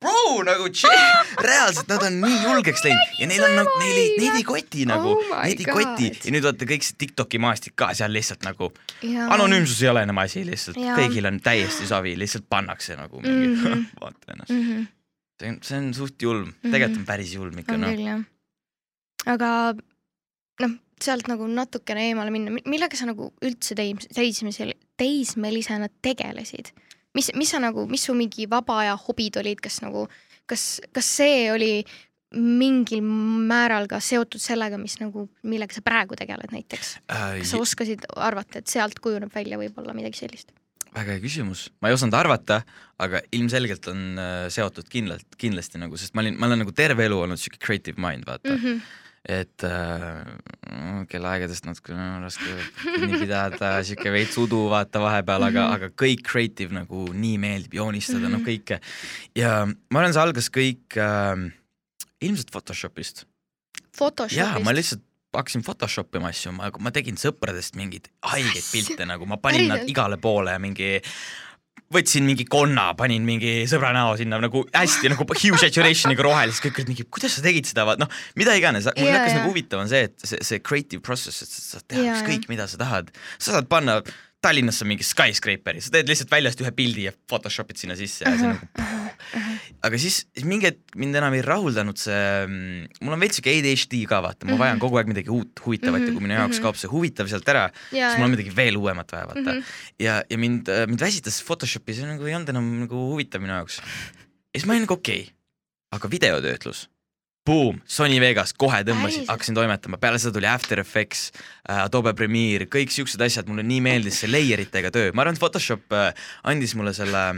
Bro nagu chill, (laughs) reaalselt nad on nii julgeks läinud ja neil on nagu, neil ei, neid ei koti nagu Oh neid ei koti ja nüüd vaata kõik see Tiktoki maastik ka seal lihtsalt nagu jaa. anonüümsus ei ole enam asi lihtsalt, Jaa. kõigil on täiesti savi, lihtsalt pannakse nagu mingi mm, Mhm. -hmm. (laughs) vaata ennast. mm. -hmm. see on, see on suht julm, tegelikult on päris julm ikka noh. aga noh, sealt nagu natukene eemale minna, millega sa nagu üldse teismelisena tegelesid? mis, mis sa nagu, mis su mingi vaba aja hobid olid, kas nagu, kas, kas see oli mingil määral ka seotud sellega, mis nagu, millega sa praegu tegeled näiteks? kas sa oskasid arvata, et sealt kujuneb välja võib-olla midagi sellist? väga hea küsimus, ma ei osanud arvata, aga ilmselgelt on äh, seotud kindlalt, kindlasti nagu, sest ma olin, ma olen nagu terve elu olnud siuke creative mind, vaata mm. -hmm. Et äh, kellaaegadest natukene on raske kinni pidada, siuke veits udu vaata vahepeal mm, -hmm. aga, Mhm. aga kõik creative nagu nii meeldib joonistada mm, -hmm. Mhm. no kõike. ja ma arvan, see algas kõik äh, ilmselt Photoshopist. jaa, ma lihtsalt hakkasin Photoshop ima asju, ma, ma tegin sõpradest mingeid haigeid pilte nagu, ma panin nad Päriselt? igale poole mingi võtsin mingi konna, panin mingi sõbra näo sinna nagu hästi nagu hue saturation'iga rohelist, kõik olid mingi, kuidas sa tegid seda, noh, mida iganes, mul hakkas nagu huvitav on see, et see, see creative process, et sa saad teha ükskõik, mida sa tahad, sa saad panna Tallinnasse mingi skyscraperi, sa teed lihtsalt väljast ühe pildi ja Photoshopid sinna sisse ja see on nagu aga siis, siis mingi hetk mind enam ei rahuldanud see, mul on veits siuke ADHD ka vaata, ma vajan kogu aeg midagi uut, huvitavat ja kui minu jaoks kaob see huvitav sealt ära, siis mul on midagi veel uuemat vaja vaata mm. ja, ja mind, mind väsitas Photoshopi, see nagu ei olnud enam nagu huvitav minu jaoks. ja siis ma olin nagu okei okay., aga videotöötlus, boom, Sony Vegas, kohe tõmbasin, hakkasin toimetama, peale seda tuli After Effects äh,, Adobe Premiere, kõik siuksed asjad, mulle nii meeldis see layer itega töö, ma arvan, et Photoshop äh, andis mulle selle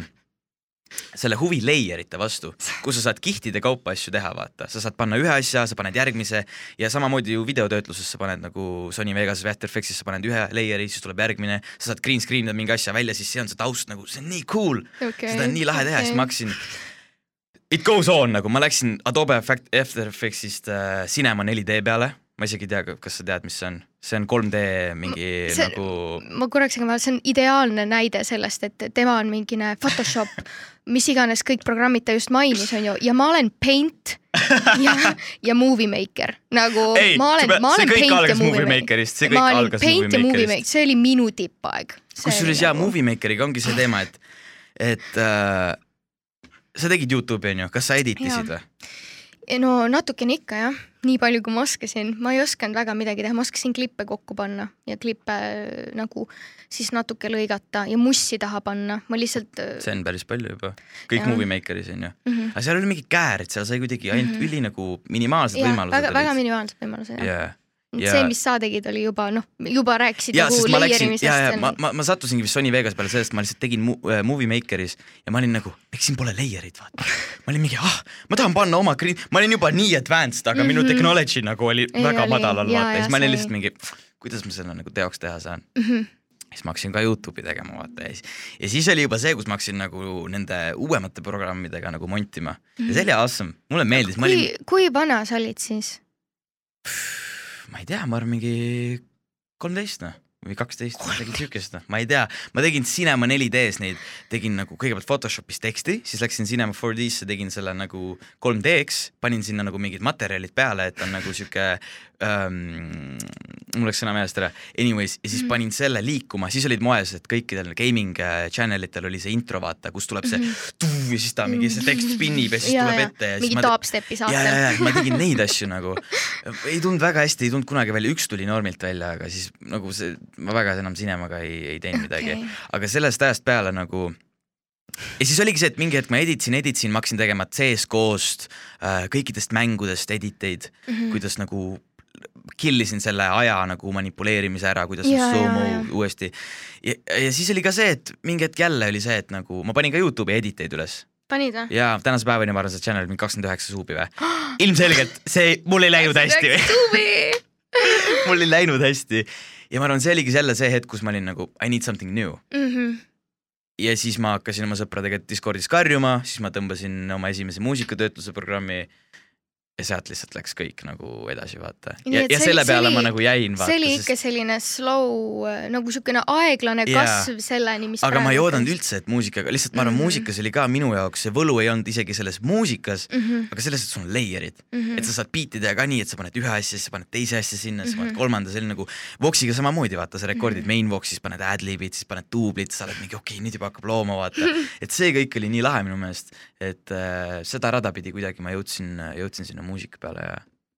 selle huvi layer ite vastu, kus sa saad kihtide kaupa asju teha, vaata, sa saad panna ühe asja, sa paned järgmise ja samamoodi ju videotöötluses sa paned nagu Sony Vegases või After Effectsis sa paned ühe layer'i, siis tuleb järgmine, sa saad green screen ida mingi asja välja, siis see on see taust nagu, see on nii cool. Okay. seda on nii lahe teha, siis ma hakkasin. It goes on nagu ma läksin Adobe Effect, After Effectsist äh, Cinema 4D peale, ma isegi ei tea, kas sa tead, mis see on, see on 3D mingi See- see... nagu ma korraks segan vahele, see on ideaalne näide sellest, et tema on mingine Photoshop, (laughs) mis iganes kõik programmid ta just mainis, on ju, ja ma olen Paint ja, ja Movie Maker nagu Ei, ma olen ma olen Paint ja Movie Movie Maker. Makerist, see kõik ma algas Paint Movie ja Movie Makerist. Maker, see oli minu tippaeg. kusjuures jaa, Movie Makeriga ongi see teema, et, et äh, sa tegid Youtube'i onju, kas sa editisid või? no natukene ikka jah, nii palju kui ma oskasin, ma ei osanud väga midagi teha, ma oskasin klippe kokku panna ja klippe äh, nagu siis natuke lõigata ja mussi taha panna, ma lihtsalt äh, see on päris palju juba, kõik Jah. Movie Makeris onju. Mhm. aga seal oli mingi käärid, seal sai kuidagi ainult mm -hmm. üli nagu minimaalsed jah, võimalused väga, väga minimaalsed võimalused jah yeah.. Ja- see, mis sa tegid, oli juba noh, juba rääkisid ja nagu sest ma läksin, layeerimisest ja, ja ma ma, ma sattusingi vist Sony Vegas peale sellest, ma lihtsalt tegin mu, äh, Movie Makeris ja ma olin nagu, miks siin pole layer'id, vaata. ma olin mingi, ah, ma tahan panna oma green, ma olin juba nii advanced, aga mm -hmm. minu Mhm. technology nagu oli Ei väga oli, madalal, vaata, ja siis ma olin lihtsalt mingi, kuidas ma selle nagu teoks teha saan. Mhm. siis ma hakkasin ka Youtube'i tegema, vaata ja siis, ja siis oli juba see, kus ma hakkasin nagu nende uuemate programmidega nagu montima ja see oli awesome, mulle meeldis, kui olin,, kui vana sa olid siis? Ma ei tea, ma arvan mingi kolmteist noh, või kaksteist, midagi siukest, noh, ma ei tea, ma tegin Cinema 4D-s neid, tegin nagu kõigepealt Photoshopis teksti, siis läksin Cinema 4D-sse, tegin selle nagu 3D-ks, panin sinna nagu mingid materjalid peale, et on nagu sihuke ähm,, mul läks sõna meelest ära, anyways, ja siis panin selle liikuma, siis olid moes, et kõikidel gaming äh, channel itel oli see intro, vaata, kus tuleb see tuu ja siis ta mingi see tekst spinnib ja siis Ja, tuleb ja. ette ja siis mingi ma dubstepi ja, ja, saate. ja ma tegin neid asju nagu, ei tulnud väga hästi, ei tulnud kunagi välja, üks tuli normilt välja, aga siis nagu see, ma väga enam Cinemaga ei, ei teinud midagi okay., aga sellest ajast peale nagu ja siis oligi see, et mingi hetk ma editasin, editasin, ma hakkasin tegema CS-GO-st äh,, kõikidest mängudest editeid mm. -hmm. kuidas nagu kill isin selle aja nagu manipuleerimise ära, kuidas Ja, ja. uuesti. ja, ja siis oli ka see, et mingi hetk jälle oli see, et nagu ma panin ka Youtube'i editeid üles panid või? ja tänase päevani ma arvan, see channel mingi kakskümmend üheksa suubi või. ilmselgelt see, (laughs) mul ei läinud hästi mul ei läinud hästi. ja ma arvan, see oligi jälle see hetk, kus ma olin nagu I need something new. Mhm. ja siis ma hakkasin oma sõpradega Discordis karjuma, siis ma tõmbasin oma esimese muusikatöötluse programmi ja sealt lihtsalt läks kõik nagu edasi, vaata. Ja, ja oli- selle see peale oli- ma nagu jäin, see oli ikka selline slow, nagu niisugune aeglane Jaa. kasv selleni, mis aga ma ei oodanud üldse, et muusikaga, lihtsalt ma arvan mm. -hmm. muusikas oli ka minu jaoks see võlu ei olnud isegi selles muusikas mm, -hmm. aga selles, et sul on layer'id mm. -hmm. et sa saad beat'i teha ka nii, et sa paned ühe asja, siis sa paned teise asja sinna, siis sa paned Mhm. kolmanda, oli nagu Voxiga samamoodi, vaata, sa rekordid Mhm. main Vox'is, paned ad-lib'id, siis paned duublid, sa oled mingi okei okay,, nüüd juba hakkab looma, vaata. (laughs) et see kõik oli nii lahe minu meelest, et äh, seda rada pidi kuidagi ma jõudsin, jõudsin sinna muusika peale ja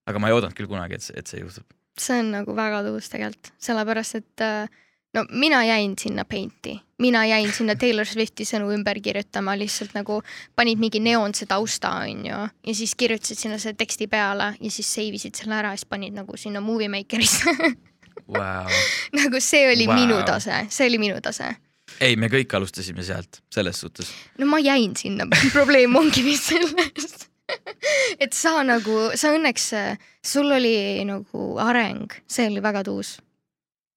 aga ma ei oodanud küll kunagi, et see, et see juhtub. see on nagu väga tõus tegelikult, sellepärast et äh, no mina jäin sinna Painti, mina jäin sinna Taylor Swifti sõnu ümber kirjutama, lihtsalt nagu panid mingi neoonse tausta, onju, ja siis kirjutasid sinna selle teksti peale ja siis save isid selle ära ja siis panid nagu sinna Movie Makerisse (laughs) Wow. nagu see oli wow. minu tase, see oli minu tase. ei, me kõik alustasime sealt, selles suhtes. no ma jäin sinna, (laughs) probleem ongi vist selles. (laughs) et sa nagu, sa õnneks, sul oli nagu areng, see oli väga tuus.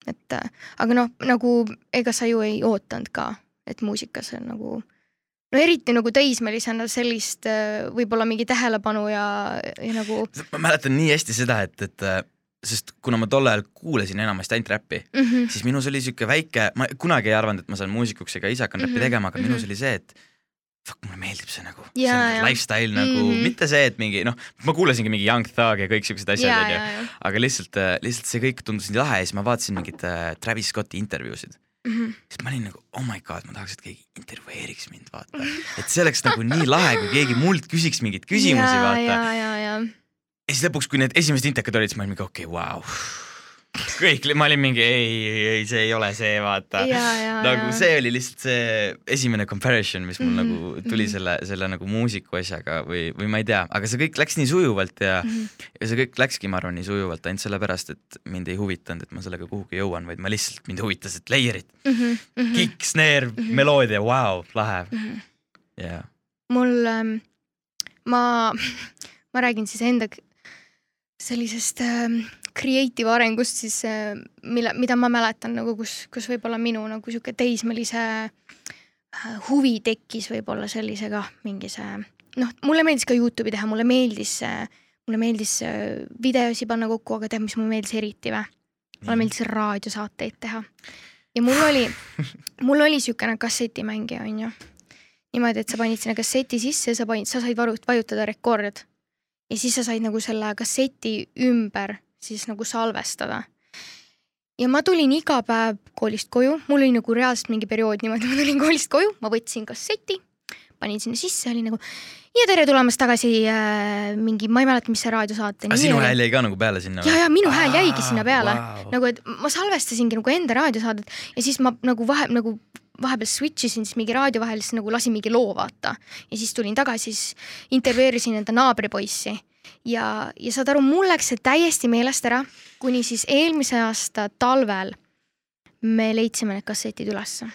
et aga noh, nagu ega sa ju ei ootanud ka, et muusikas on nagu no eriti nagu teismelisena sellist võib-olla mingi tähelepanu ja, ja nagu ma mäletan nii hästi seda, et, et sest kuna ma tol ajal kuulasin enamasti ainult räppi, mm. -hmm. siis minus oli siuke väike, ma kunagi ei arvanud, et ma saan muusikuks ega ise hakkan räppi Mhm, tegema, aga minus mhm. oli see, et fuck, mulle meeldib see nagu, Jaa, see jaa. lifestyle nagu mm. -hmm. mitte see, et mingi noh, ma kuulasingi mingi Young Thug ja kõik siuksed asjad ja, onju, ja, ja aga lihtsalt, lihtsalt see kõik tundus nii lahe ja siis ma vaatasin mingit äh, Travis Scotti intervjuusid mm. -hmm. siis ma olin nagu oh my god, ma tahaks, et keegi intervjueeriks mind, vaata. et see oleks nagu nii lahe, kui keegi mult küsiks mingeid küsimusi, vaata. ja, ja, ja ja siis lõpuks, kui need esimesed intekad olid, siis ma olin mingi okei okay,, vau. kõik, ma olin mingi ei, ei, ei, see ei ole see, vaata. nagu ja. see oli lihtsalt see esimene comparison, mis mul mm Mhm, -hmm, nagu tuli mhm. selle, selle nagu muusiku asjaga või, või ma ei tea, aga see kõik läks nii sujuvalt ja mm, Mhm. -hmm. ja see kõik läkski, ma arvan, nii sujuvalt ainult sellepärast, et mind ei huvitanud, et ma sellega kuhugi jõuan, vaid ma lihtsalt, mind huvitas, et layer'id mm, Mhm, mhm. -hmm. kick, snare mm, Mhm. -hmm. meloodia, vau, lahe Mhm. ja mul ähm,, ma, (laughs) ma räägin siis enda sellisest ähm, creative arengust siis äh,, mille, mida ma mäletan nagu, kus, kus võib-olla minu nagu sihuke teismelise äh, huvi tekkis võib-olla sellise kah mingi see, noh, mulle meeldis ka Youtube'i teha, mulle meeldis äh,, mulle meeldis videosi panna kokku, aga tead, mis mulle meeldis eriti või? mulle meeldis raadiosaateid teha. ja mul oli, mul oli siukene kassetimängija, onju. niimoodi, et sa panid sinna kasseti sisse ja sa panid, sa said varu- vajutada rekord. ja siis sa said nagu selle kasseti ümber siis nagu salvestada. ja ma tulin iga päev koolist koju, mul oli nagu reaalselt mingi periood niimoodi, ma tulin koolist koju, ma võtsin kasseti, panin sinna sisse, oli nagu ja tere tulemast tagasi äh, mingi, ma ei mäleta, mis see raadiosaate aga sinu hääl jäi ka nagu peale sinna ja, ja minu hääl jäigi Aa, sinna peale. vau. nagu, et ma salvestasingi nagu enda raadiosaadet ja siis ma nagu vahe nagu vahepeal switch isin siis mingi raadio vahel, siis nagu lasin mingi loo vaata. Ja siis tulin tagasi, siis intervjueerisin enda naabripoissi ja, ja saad aru, mul läks see täiesti meelest ära, kuni siis eelmise aasta talvel me leidsime need kassetid ülesse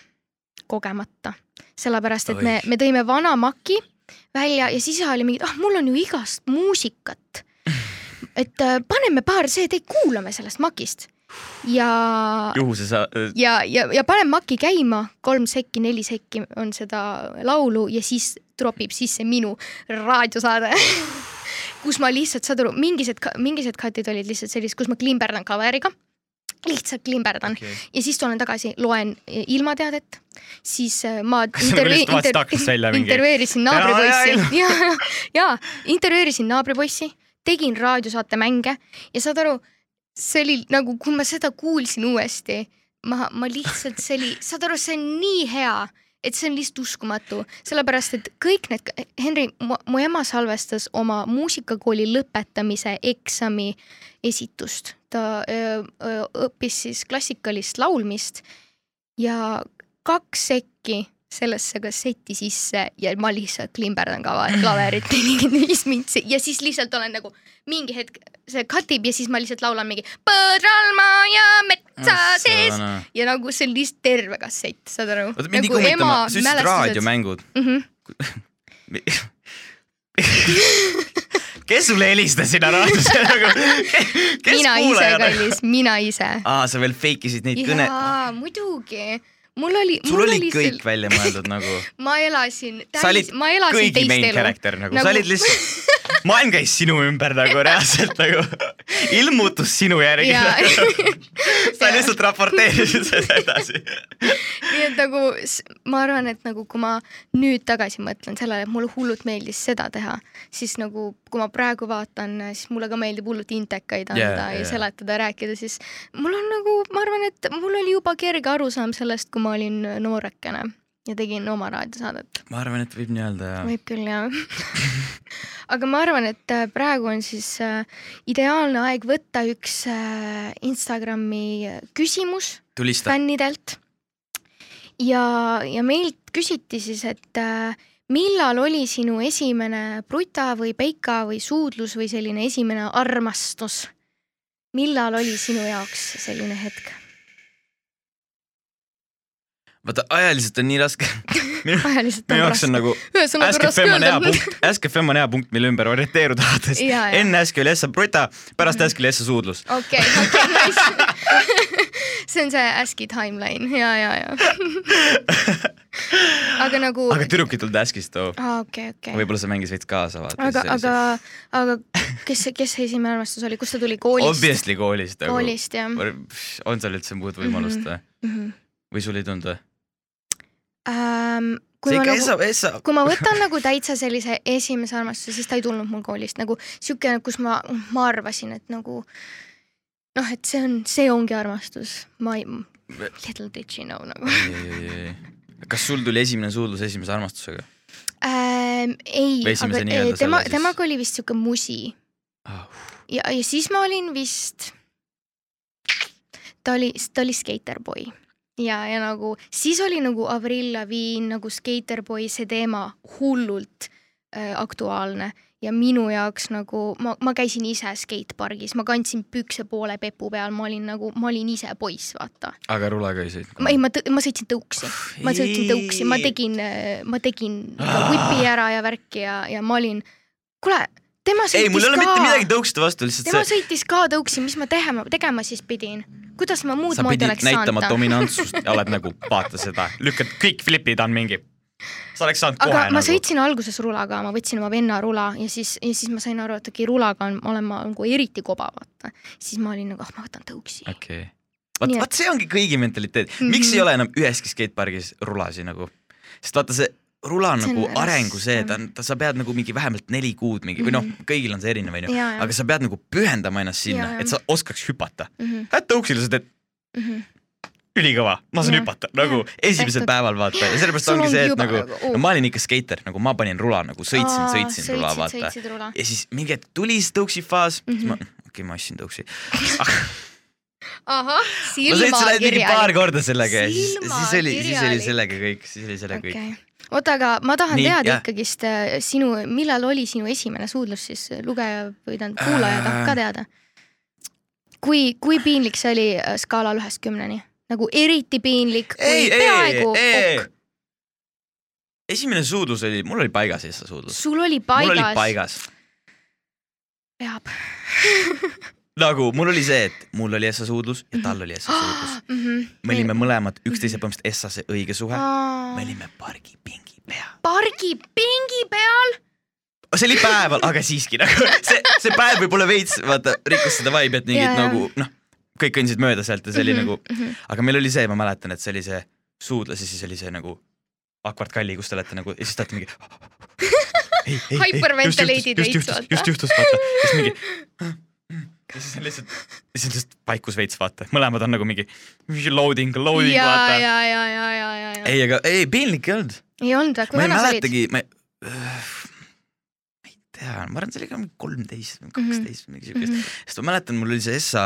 kogemata, sellepärast et me me tõime vana maki välja ja siis oli mingi, ah mul on ju igast muusikat. et äh, paneme paar CD-d, kuulame sellest makist. Ja juhuse sa, ja, ja, ja panen maki käima, kolm sekki, neli sekki on seda laulu ja siis tropib sisse minu raadiosaade, (laughs) kus ma lihtsalt, saad aru, mingised, mingised cut'id olid lihtsalt sellised, kus ma klimberdan klaveriga lihtsalt klimberdan. Okei. ja siis tulen tagasi, loen ilmateadet, siis äh, ma (laughs) välja mingi- intervjueerisin naabripoissi. ja, ja, ja intervjueerisin naabripoissi, tegin raadiosaate mänge ja saad aru, see oli nagu, kui ma seda kuulsin uuesti, ma, ma lihtsalt, see oli, saad aru, see on nii hea, et see on lihtsalt uskumatu, sellepärast et kõik need, Henri, mu ema salvestas oma muusikakooli lõpetamise eksami esitust, ta öö, öö, õppis siis klassikalist laulmist ja kaks sekki sellesse kasseti sisse ja ma lihtsalt klimberdan kava (laughs) klaverit nelikümmend viis mintsi ja siis lihtsalt olen nagu mingi hetk see cut ib ja siis ma lihtsalt laulan mingi põdralmaa ja metsa sees ja nagu see on lihtsalt terve kassett, saad aru? oota, mind ei kummitama, sa ütlesid raadiomängud. mm. -hmm. kes sulle helistas sinna raadiosse (laughs) nagu, mina ise, kallis, mina ise. aa, sa veel fake isid neid kõne, jaa, muidugi. Mul oli, sul mul oli kõik välja mõeldud nagu, (laughs) ma elasin, olid ma elasin teist elu. character nagu, sa olid lihtsalt, (laughs) maailm käis sinu ümber nagu (laughs) reaalselt nagu, ilmutus sinu järgi nagu. (laughs) sa lihtsalt raporteerisid seda edasi. (laughs) nii et nagu ma arvan, et nagu kui ma nüüd tagasi mõtlen sellele, et mulle hullult meeldis seda teha, siis nagu kui ma praegu vaatan, siis mulle ka meeldib hullult intekaid anda yeah, ja jaa. seletada rääkida, siis mul on nagu, ma arvan, et mul oli juba kerge arusaam sellest, kui ma olin noorekene ja tegin oma raadiosaadet. ma arvan, et võib nii öelda ja. võib küll jah. (laughs) aga ma arvan, et äh, praegu on siis äh, ideaalne aeg võtta üks äh, Instagrami küsimus tulista. fännidelt. ja, ja meilt küsiti siis, et millal oli sinu esimene pruta või peika või suudlus või selline esimene armastus? millal oli sinu jaoks selline hetk? vaata, ajaliselt on nii raske. (laughs) minu minu jaoks on nagu ühesõnaga Ask raske FM on hea punkt, Ask FM on hea punkt, mille ümber orienteeruda (laughs) alates. Enne Ask oli Essa Bruta, pärast Ask oli Essa suudlus. okei, okei, nice. (laughs) see on see ASCII timeline ja, ja, ja. aga nagu, aga tüdruk ei tulnud Askist too. aa okei, okei. võib-olla see mängis veits kaasa, vaata. aga, aga, aga kes, kes see esimene armastus oli, kust ta tuli koolist? Obviously koolist koolist jah on seal üldse muud võimalust või? mm. -hmm. või sul ei tulnud või? Ähm, kui see ma nagu Essa. kui ma võtan nagu täitsa sellise esimese armastuse, siis ta ei tulnud mul koolist. Nagu siuke, kus ma, ma arvasin, et nagu noh, et see on, see ongi armastus, ma ei, little did she know nagu. Kas sul tuli esimene suudlus esimese armastusega? ähm,. ei aga tema temaga oli vist siuke musi. Ja, ja siis ma olin vist, ta oli, ta oli skaterboy ja, ja nagu siis oli nagu Avril Lavigne nagu skaterboy see teema hullult äh, aktuaalne ja minu jaoks nagu ma, ma käisin ise skatepargis, ma kandsin pükse poole pepu peal, ma olin nagu, ma olin ise poiss, vaata. aga rulaga ei sõitnud? ma ei, ma, ma sõitsin tõuksi, ma sõitsin tõuksi, ma tegin, ma tegin ka whipi ära ja värki ja, ja ma olin, kuule, tema ei, mul sõitis ei ole mitte midagi tõukside vastu, lihtsalt tema see, sõitis ka tõuksi, mis ma tegema, tegema siis pidin? kuidas ma muud sa moodi oleks saanud näitama ta? dominantsust ja oled nagu, vaata seda, lükkad kõik flipid on mingi. sa oleks saanud aga kohe ma nagu. sõitsin alguses rulaga, ma võtsin oma venna rula ja siis, ja siis ma sain aru, et okei rulaga on, olen ma nagu eriti koba, vaata. siis ma olin nagu, ah ma võtan tõuksi. okei okay.. et- vaat see ongi kõigi mentaliteet, miks Mhm. ei ole enam üheski skatepargis rulasi nagu, sest vaata see rula on nagu arengu see, ta on, ta, sa pead nagu mingi vähemalt neli kuud mingi või noh, kõigil on see erinev onju, ja, ja aga sa pead nagu pühendama ennast sinna et sa oskaks hüpata. mm. Lähed tõuksile, sa teed -hmm. ülikõva, ma saan Jah. hüpata nagu esimesel tehtud. päeval vaata ja sellepärast ongi see, et juba nagu oh. no ma olin ikka skeiter, nagu ma panin rula nagu sõitsin, sõitsin rula vaata. ja siis mingi hetk tuli see tõuksi faas mm, -hmm. Mhm. okei okay,, ma ostsin tõuksi. (laughs) ahah, ma sõitsin ainult mingi paar silmakirjalik. korda sellega ja siis, siis oli, siis oli Silmakirjalik. sellega kõik, siis oli sellega kõik. oota, aga ma tahan Nii, teada jah. ikkagist äh, sinu, millal oli sinu esimene suudlus siis, lugeja või tähendab kuulaja tahab ka Äh. teada. kui, kui piinlik see oli äh, skaalal ühest kümneni? nagu eriti piinlik ei, või ei, peaaegu ei, ok?. esimene suudlus oli, mul oli paigas see suudlus. sul oli mul oli paigas. paigas. peab (laughs) nagu mul oli see, et mul oli Essa suudlus ja tal oli Essa suudlus. mm. -hmm. me olime mõlemad üksteise põhimõtteliselt Essase õige suhe. me olime pargipingi peal. pargipingi peal. see oli päeval, aga siiski nagu see, see päev võib-olla veits vaata rikkus seda vibe'i, et mingid jaa. nagu noh, kõik kõndisid mööda sealt ja see oli Mhm, nagu, mhm. aga meil oli see, ma mäletan, et see oli see suudlas ja siis oli see nagu Akvart Kalli, kus te olete nagu ja siis te olete mingi. (laughs) Hyperventilate'id veits, just vaata. juhtus, just juhtus, vaata, siis mingi. (laughs) ja siis on lihtsalt, siis on lihtsalt vaikus veits, vaata, mõlemad on nagu mingi loading, loading, vaata. ja, ja, ja, ja, ja, ja. ei, aga ei, piinlik ei olnud. ei olnud või, kui vana sa olid? mäletagi, ma ei, ma ei tea, ma arvan, see oli ka mingi kolmteist või kaksteist või midagi siukest, Mhm. sest ma mäletan, mul oli see Essa,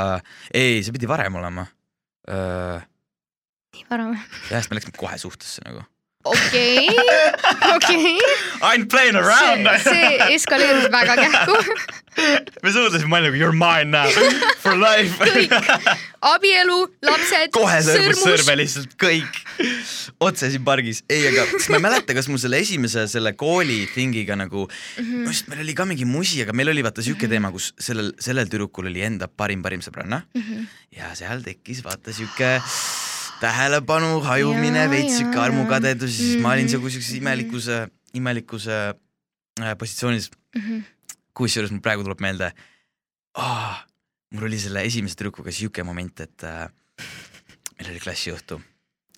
ei, see pidi varem olema. nii vara või? jah, sest me läksime kohe suhtesse nagu. Okei, (laughs) okei. I m playing around see, eskaleerus väga kähku. me suudlesime, ma olin nagu you are mine now for life. kõik, abielu, lapsed, kohe sõrmus sõrme. lihtsalt kõik otse siin pargis, ei, aga siis ma ei mäleta, kas mul selle esimese selle kooli thingiga nagu Mhm. minu arust meil oli ka mingi musi, aga meil oli vaata siuke teema, kus sellel, sellel tüdrukul oli enda parim, parim sõbranna Mhm. ja seal tekkis vaata siuke tähelepanu hajumine, veits siuke jaa, armukadedus siis ma olin Mhm. nagu siukses imelikus, imelikus äh, positsioonis, kusjuures mul praegu tuleb meelde oh,, mul oli selle esimese tüdrukuga siuke moment, et äh, meil oli klassiõhtu.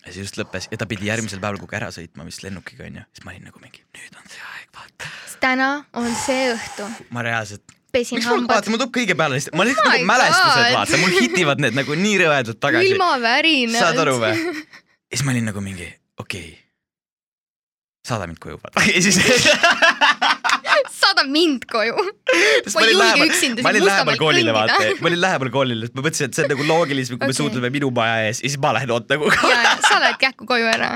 Ja see just lõppes ja ta pidi järgmisel päeval kogu ära sõitma vist lennukiga onju, siis ma olin nagu mingi nüüd on see aeg, vaata. täna on see õhtu, ma reaalselt, pesin hambad vaata, mul tuleb kõige peale lihtsalt, ma lihtsalt Oh nagu mälestused vaata, mul hitivad need nagu nii rõvedalt tagasi. ilma värinalt. saad aru või? (laughs) ja siis ma olin nagu mingi okei okay., saada mind koju vaata (laughs) ja siis (laughs) saada mind koju. Ma ei olin julge lähemal- üksinda siin Mustamäel koolile vaata kõndida., ma olin lähemal koolile, ma mõtlesin, et see on nagu loogilisem, kui me Okei. suudleme minu maja ees ja siis ma lähen ootagu ja, ja sa lähed kähku koju ära.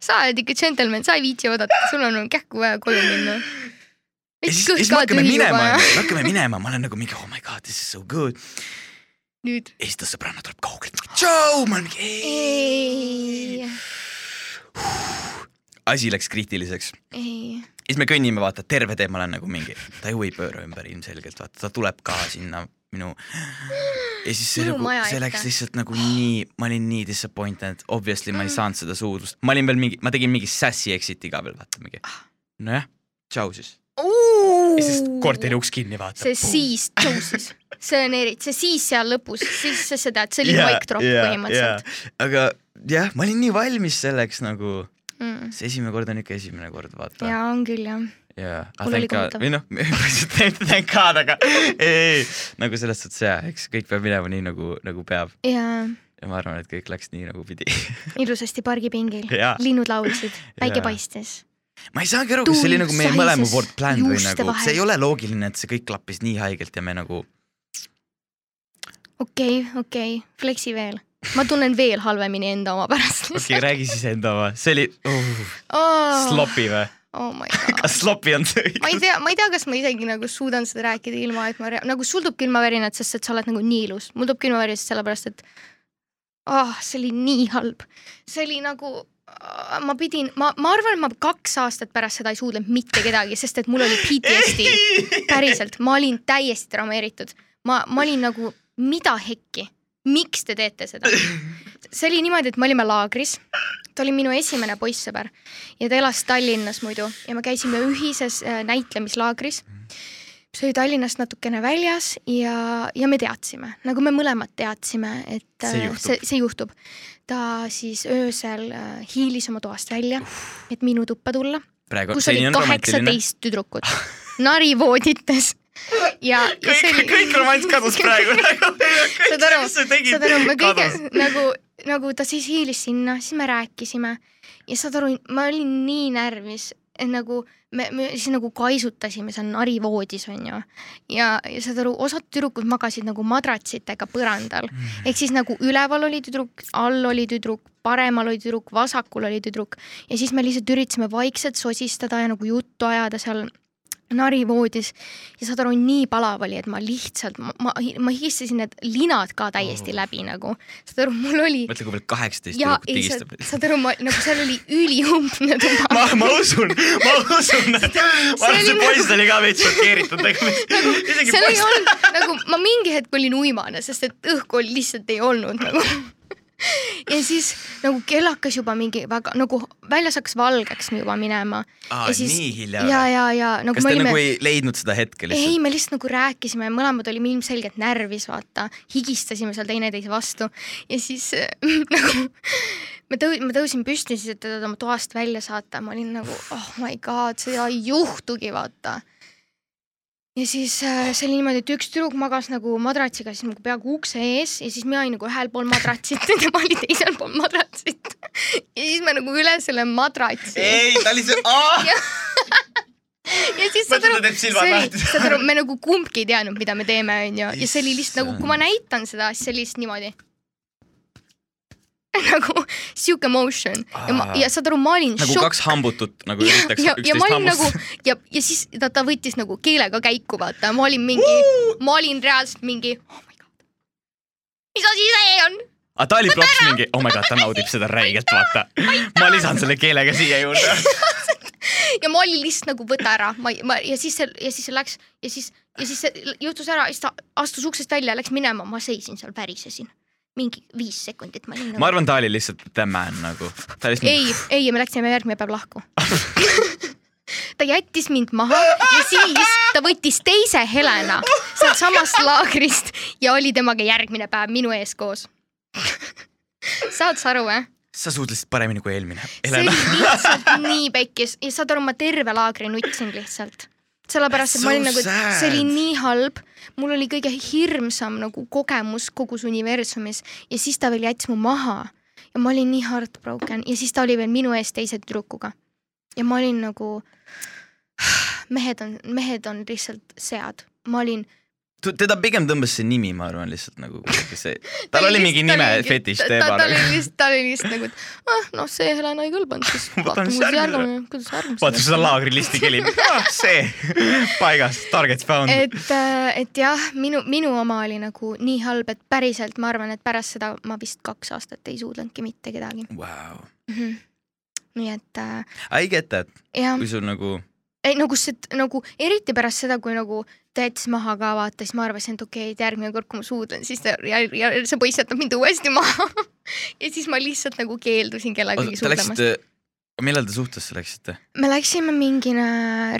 sa oled ikka džentelmen, sa ei viitsi oodata, sul on kähku vaja koju minna. Ja siis, siis me hakkame minema, me hakkame minema, ma olen nagu mingi oh my god, this is so good. nüüd. ja siis ta sõbranna tuleb kaugelt, tšau, ma olen mingi ei. asi läks kriitiliseks. ja siis me kõnnime, vaata terve tee, ma olen nagu mingi, ta ju ei pööra ümber ilmselgelt, vaata ta tuleb ka sinna minu. ja siis see Minu nagu see läks lihtsalt nagu nii, ma olin nii disappointed, obviously ma ei saanud seda suudlust, ma olin veel mingi, ma tegin mingi sassy exit'i ka veel vaata mingi. nojah, tšau siis. Ja siis korteri uks kinni vaata. see siis tõusis, see on eriti, see siis seal lõpus, siis sa seda, et see oli Jaa, mic drop jaa, põhimõtteliselt. aga jah, ma olin nii valmis selleks nagu, Mm. see esimene kord on ikka esimene kord, vaata. ja on küll jah. jaa, aga kohutav. või noh, thank God, aga (laughs) ei, ei, nagu selles suhtes jaa, eks kõik peab minema nii nagu, nagu peab ja ja ma arvan, et kõik läks nii nagu pidi. (laughs) ilusasti pargipingil Jaa., linnud laulsid, päike Jaa. paistis. Ma ei saagi aru, kas see oli nagu meie mõlema poolt planned või nagu, see ei ole loogiline, et see kõik klappis nii haigelt ja me nagu, okei, okei, fleksi veel. ma tunnen veel halvemini enda oma pärast (laughs) okei okay,, räägi siis enda oma, see oli uh, oh,. sloppy või? oh my (laughs) god. kas sloppy on see ma ei õigus? tea, ma ei tea, kas ma isegi nagu suudan seda rääkida ilma, et ma nagu sul tuleb külmavärinad, sest et sa oled nagu nii ilus. mul tuleb külmavärinad sellepärast, et ah oh,, see oli nii halb. see oli nagu, ma pidin, ma, ma arvan, et ma kaks aastat pärast seda ei suudlenud mitte kedagi, sest et mul oli PTSD. päriselt, ma olin täiesti traumeeritud. ma, ma olin nagu, mida hekki, miks te teete seda? see oli niimoodi, et me olime laagris, ta oli minu esimene poissõber ja ta elas Tallinnas muidu ja me käisime ühises äh, näitlemislaagris. See oli Tallinnast natukene väljas ja, ja me teadsime, nagu me mõlemad teadsime, et äh, See juhtub. see, see juhtub. ta siis öösel äh, hiilis oma toast välja, et minu tuppa tulla, kus oli kaheksateist tüdrukut. Narivoodites ja, ja kõik, oli kõik romanss kadus praegu. (laughs) Saad aru, saad aru, me kõige nagu, nagu ta siis hiilis sinna, siis me rääkisime. Ja saad aru, ma olin nii närvis, et nagu me, me siis nagu kaisutasime seal narivoodis onju. ja, ja saad aru, osad tüdrukud magasid nagu madratsitega põrandal. Ehk siis nagu üleval oli tüdruk, all oli tüdruk, paremal oli tüdruk, vasakul oli tüdruk. Ja siis me lihtsalt üritasime vaikselt sosistada ja nagu juttu ajada seal narivoodis ja saad aru, nii palav oli, et ma lihtsalt, ma, ma, higistasin need linad ka täiesti Oh. läbi nagu. saad aru, mul oli mõtle, kui veel kaheksateist ja ei, sa higistab. saad aru, ma nagu seal oli üliumbne (laughs) tuba. ma, ma usun, ma usun, ma arvan, see oli poiss oli ka veits šokeeritud nagu nagu (laughs) isegi poiss. nagu ma mingi hetk olin uimane, sest et õhku oli lihtsalt ei olnud nagu. (laughs) ja siis nagu kell hakkas juba mingi väga nagu väljas hakkas valgeks juba minema. aa, nii hilja ja, ja, ja nagu kas te olime nagu ei leidnud seda hetke ei, lihtsalt? me lihtsalt nagu rääkisime, mõlemad olime ilmselgelt närvis, vaata, higistasime seal teineteise vastu ja siis (laughs) nagu me tõu-, ma tõusin püsti siis, et teda oma toast välja saata, ma olin nagu oh my god, seda ei juhtugi, vaata. Ja siis äh, see oli niimoodi, et üks tüdruk magas nagu madratsiga siis nagu peaaegu ukse ees ja siis mina olin nagu ühel pool madratsit (laughs) ja tema oli teisel pool madratsit. ja siis me nagu üle selle madratsi. Ei, ta lihtsalt, (laughs) aa, ja siis saad aru see oli saad aru, me nagu kumbki ei teadnud, mida me teeme, onju, ja see oli lihtsalt nagu, kui ma näitan seda, siis see oli lihtsalt niimoodi. (laughs) nagu sihuke motion. Ja ma, ja saad aru, ma olin nagu šokk kaks hambutut nagu ja, üritaks üksteist olin nagu hammustada. ja, ja siis ta, ta võttis nagu keelega käiku, vaata, ma olin mingi, ma olin reaalselt mingi oh my god, mis asi see on? aga ta oli props mingi, oh my god, ta naudib seda räigelt, vaata. ma lisan selle keelega siia juurde. (laughs) ja ma olin lihtsalt nagu võta ära, ma, ma ja siis see ja siis see läks ja siis ja siis see juhtus ära, siis ta astus uksest välja, läks minema, ma seisin seal, värisesin mingi viis sekundit, ma olin nagu ma arvan, ta oli lihtsalt the man nagu. lihtsalt. ei, ei ja me läksime järgmine päev lahku (laughs) ta jättis mind maha ja siis ta võttis teise Helena sealtsamast laagrist ja oli temaga järgmine päev minu ees koos. (laughs) saad sa aru või? sa suhtlesid paremini kui eelmine. see oli lihtsalt nii pekkis ja saad aru, ma terve laagri nutsin lihtsalt. sellepärast, et ma olin So nagu, see oli nii halb, mul oli kõige hirmsam nagu kogemus kogus universumis ja siis ta veel jättis mu maha ja ma olin nii heartbroken ja siis ta oli veel minu ees teise tüdrukuga. ja ma olin nagu, (sighs) mehed on, mehed on lihtsalt sead, ma olin. Teda pigem tõmbas see nimi, ma arvan lihtsalt nagu see, (laughs) tal oli mingi nime fetiš ta, ta, oli lihtsalt, ta oli lihtsalt nagu, et ah noh, see Helena ei kõlbanud, siis (laughs) vaatame kuidas järgmine. kuidas järgmine. vaata seda laagrilisti kelib ah,, see (laughs) paigas, target found. et, et jah, minu, minu oma oli nagu nii halb, et päriselt ma arvan, et pärast seda ma vist kaks aastat ei suudlenudki mitte kedagi Wow. mm. -hmm. nii et äh, I get that, kui sul nagu ei nagu see, nagu eriti pärast seda, kui nagu ta jättis maha ka vaata, siis ma arvasin, et okei okay,, et järgmine kord, kui ma suudlen, siis ta ja, ja see poiss jätab mind uuesti maha. (laughs) ja siis ma lihtsalt nagu keeldusin kellegagi läksite, millal te suhtesse läksite? me läksime mingine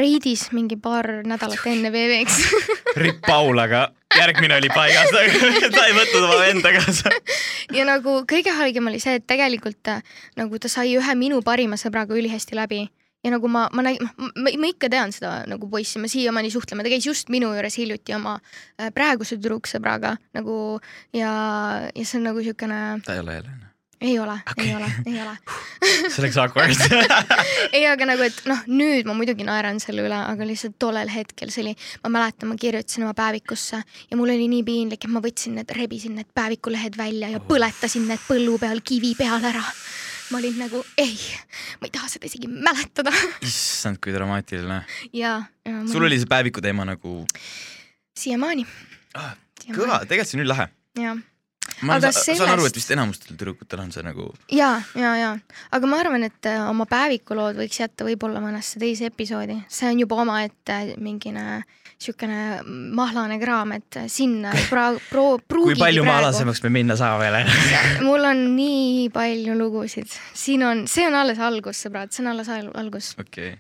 reidis mingi paar nädalat enne VV-ks (laughs) Ripp Paulaga, järgmine oli paigas, (laughs) ta ei võtnud oma venda kaasa. ja nagu kõige haigem oli see, et tegelikult äh, nagu ta sai ühe minu parima sõbraga ülihästi läbi ja nagu ma, ma nägin, ma, ma ikka tean seda nagu poissi, me siiamaani suhtleme, ta käis just minu juures hiljuti oma äh, praeguse tüdruksõbraga nagu ja, ja see on nagu siukene, ta ei ole Helena. ei ole okay., ei ole, ei ole. see läks awkward. (laughs) ei, aga nagu, et noh, nüüd ma muidugi naeran selle üle, aga lihtsalt tollel hetkel see oli, ma mäletan, ma kirjutasin oma päevikusse ja mul oli nii piinlik, et ma võtsin need, rebisin need päevikulehed välja ja põletasin need põllu peal kivi peal ära. Ma olin nagu ei, ma ei taha seda isegi mäletada (laughs) issand, kui dramaatiline. ja, ja sul oli see päeviku teema nagu siiamaani ah, kõva, tegelikult see on üllahe. ja, ma Aga sa, saan aru, sellest- et vist enamustel tüdrukutel on see nagu ja, ja, ja, aga ma arvan, et äh, oma päevikulood võiks jätta võib-olla mõnesse teise episoodi, see on juba omaette mingine siukene mahlane kraam, et sinna ei pra-, pro-, kui pruugigi palju praegu maalasemaks me minna saame veel. (laughs) mul on nii palju lugusid, siin on, see on alles algus, sõbrad, see on alles al- algus, okei,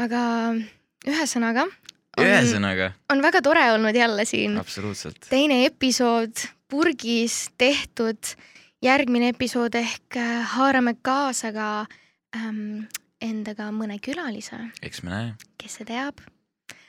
aga ühesõnaga ühesõnaga? on väga tore olnud jälle siin. Absoluutselt. teine episood purgis tehtud, järgmine episood ehk äh, haarame kaasa ka ähm, endaga mõne külalise, eks me näe. kes see teab.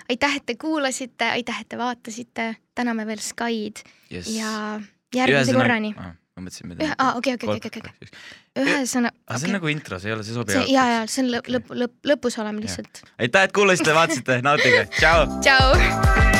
aitäh, et te kuulasite, aitäh, et te vaatasite, täname veel Skyd Yes. ja järgmise korrani. ma mõtlesin, ühe, aa okei, okei, okei, okei, okei, ühesõnaga, aga see on nagu intro, see ei ole, see sobib ja, ja see on lõpp, lõpp, lõpp, lõpus oleme lihtsalt. aitäh, et kuulasite, vaatasite, nautige, tšau. tšau.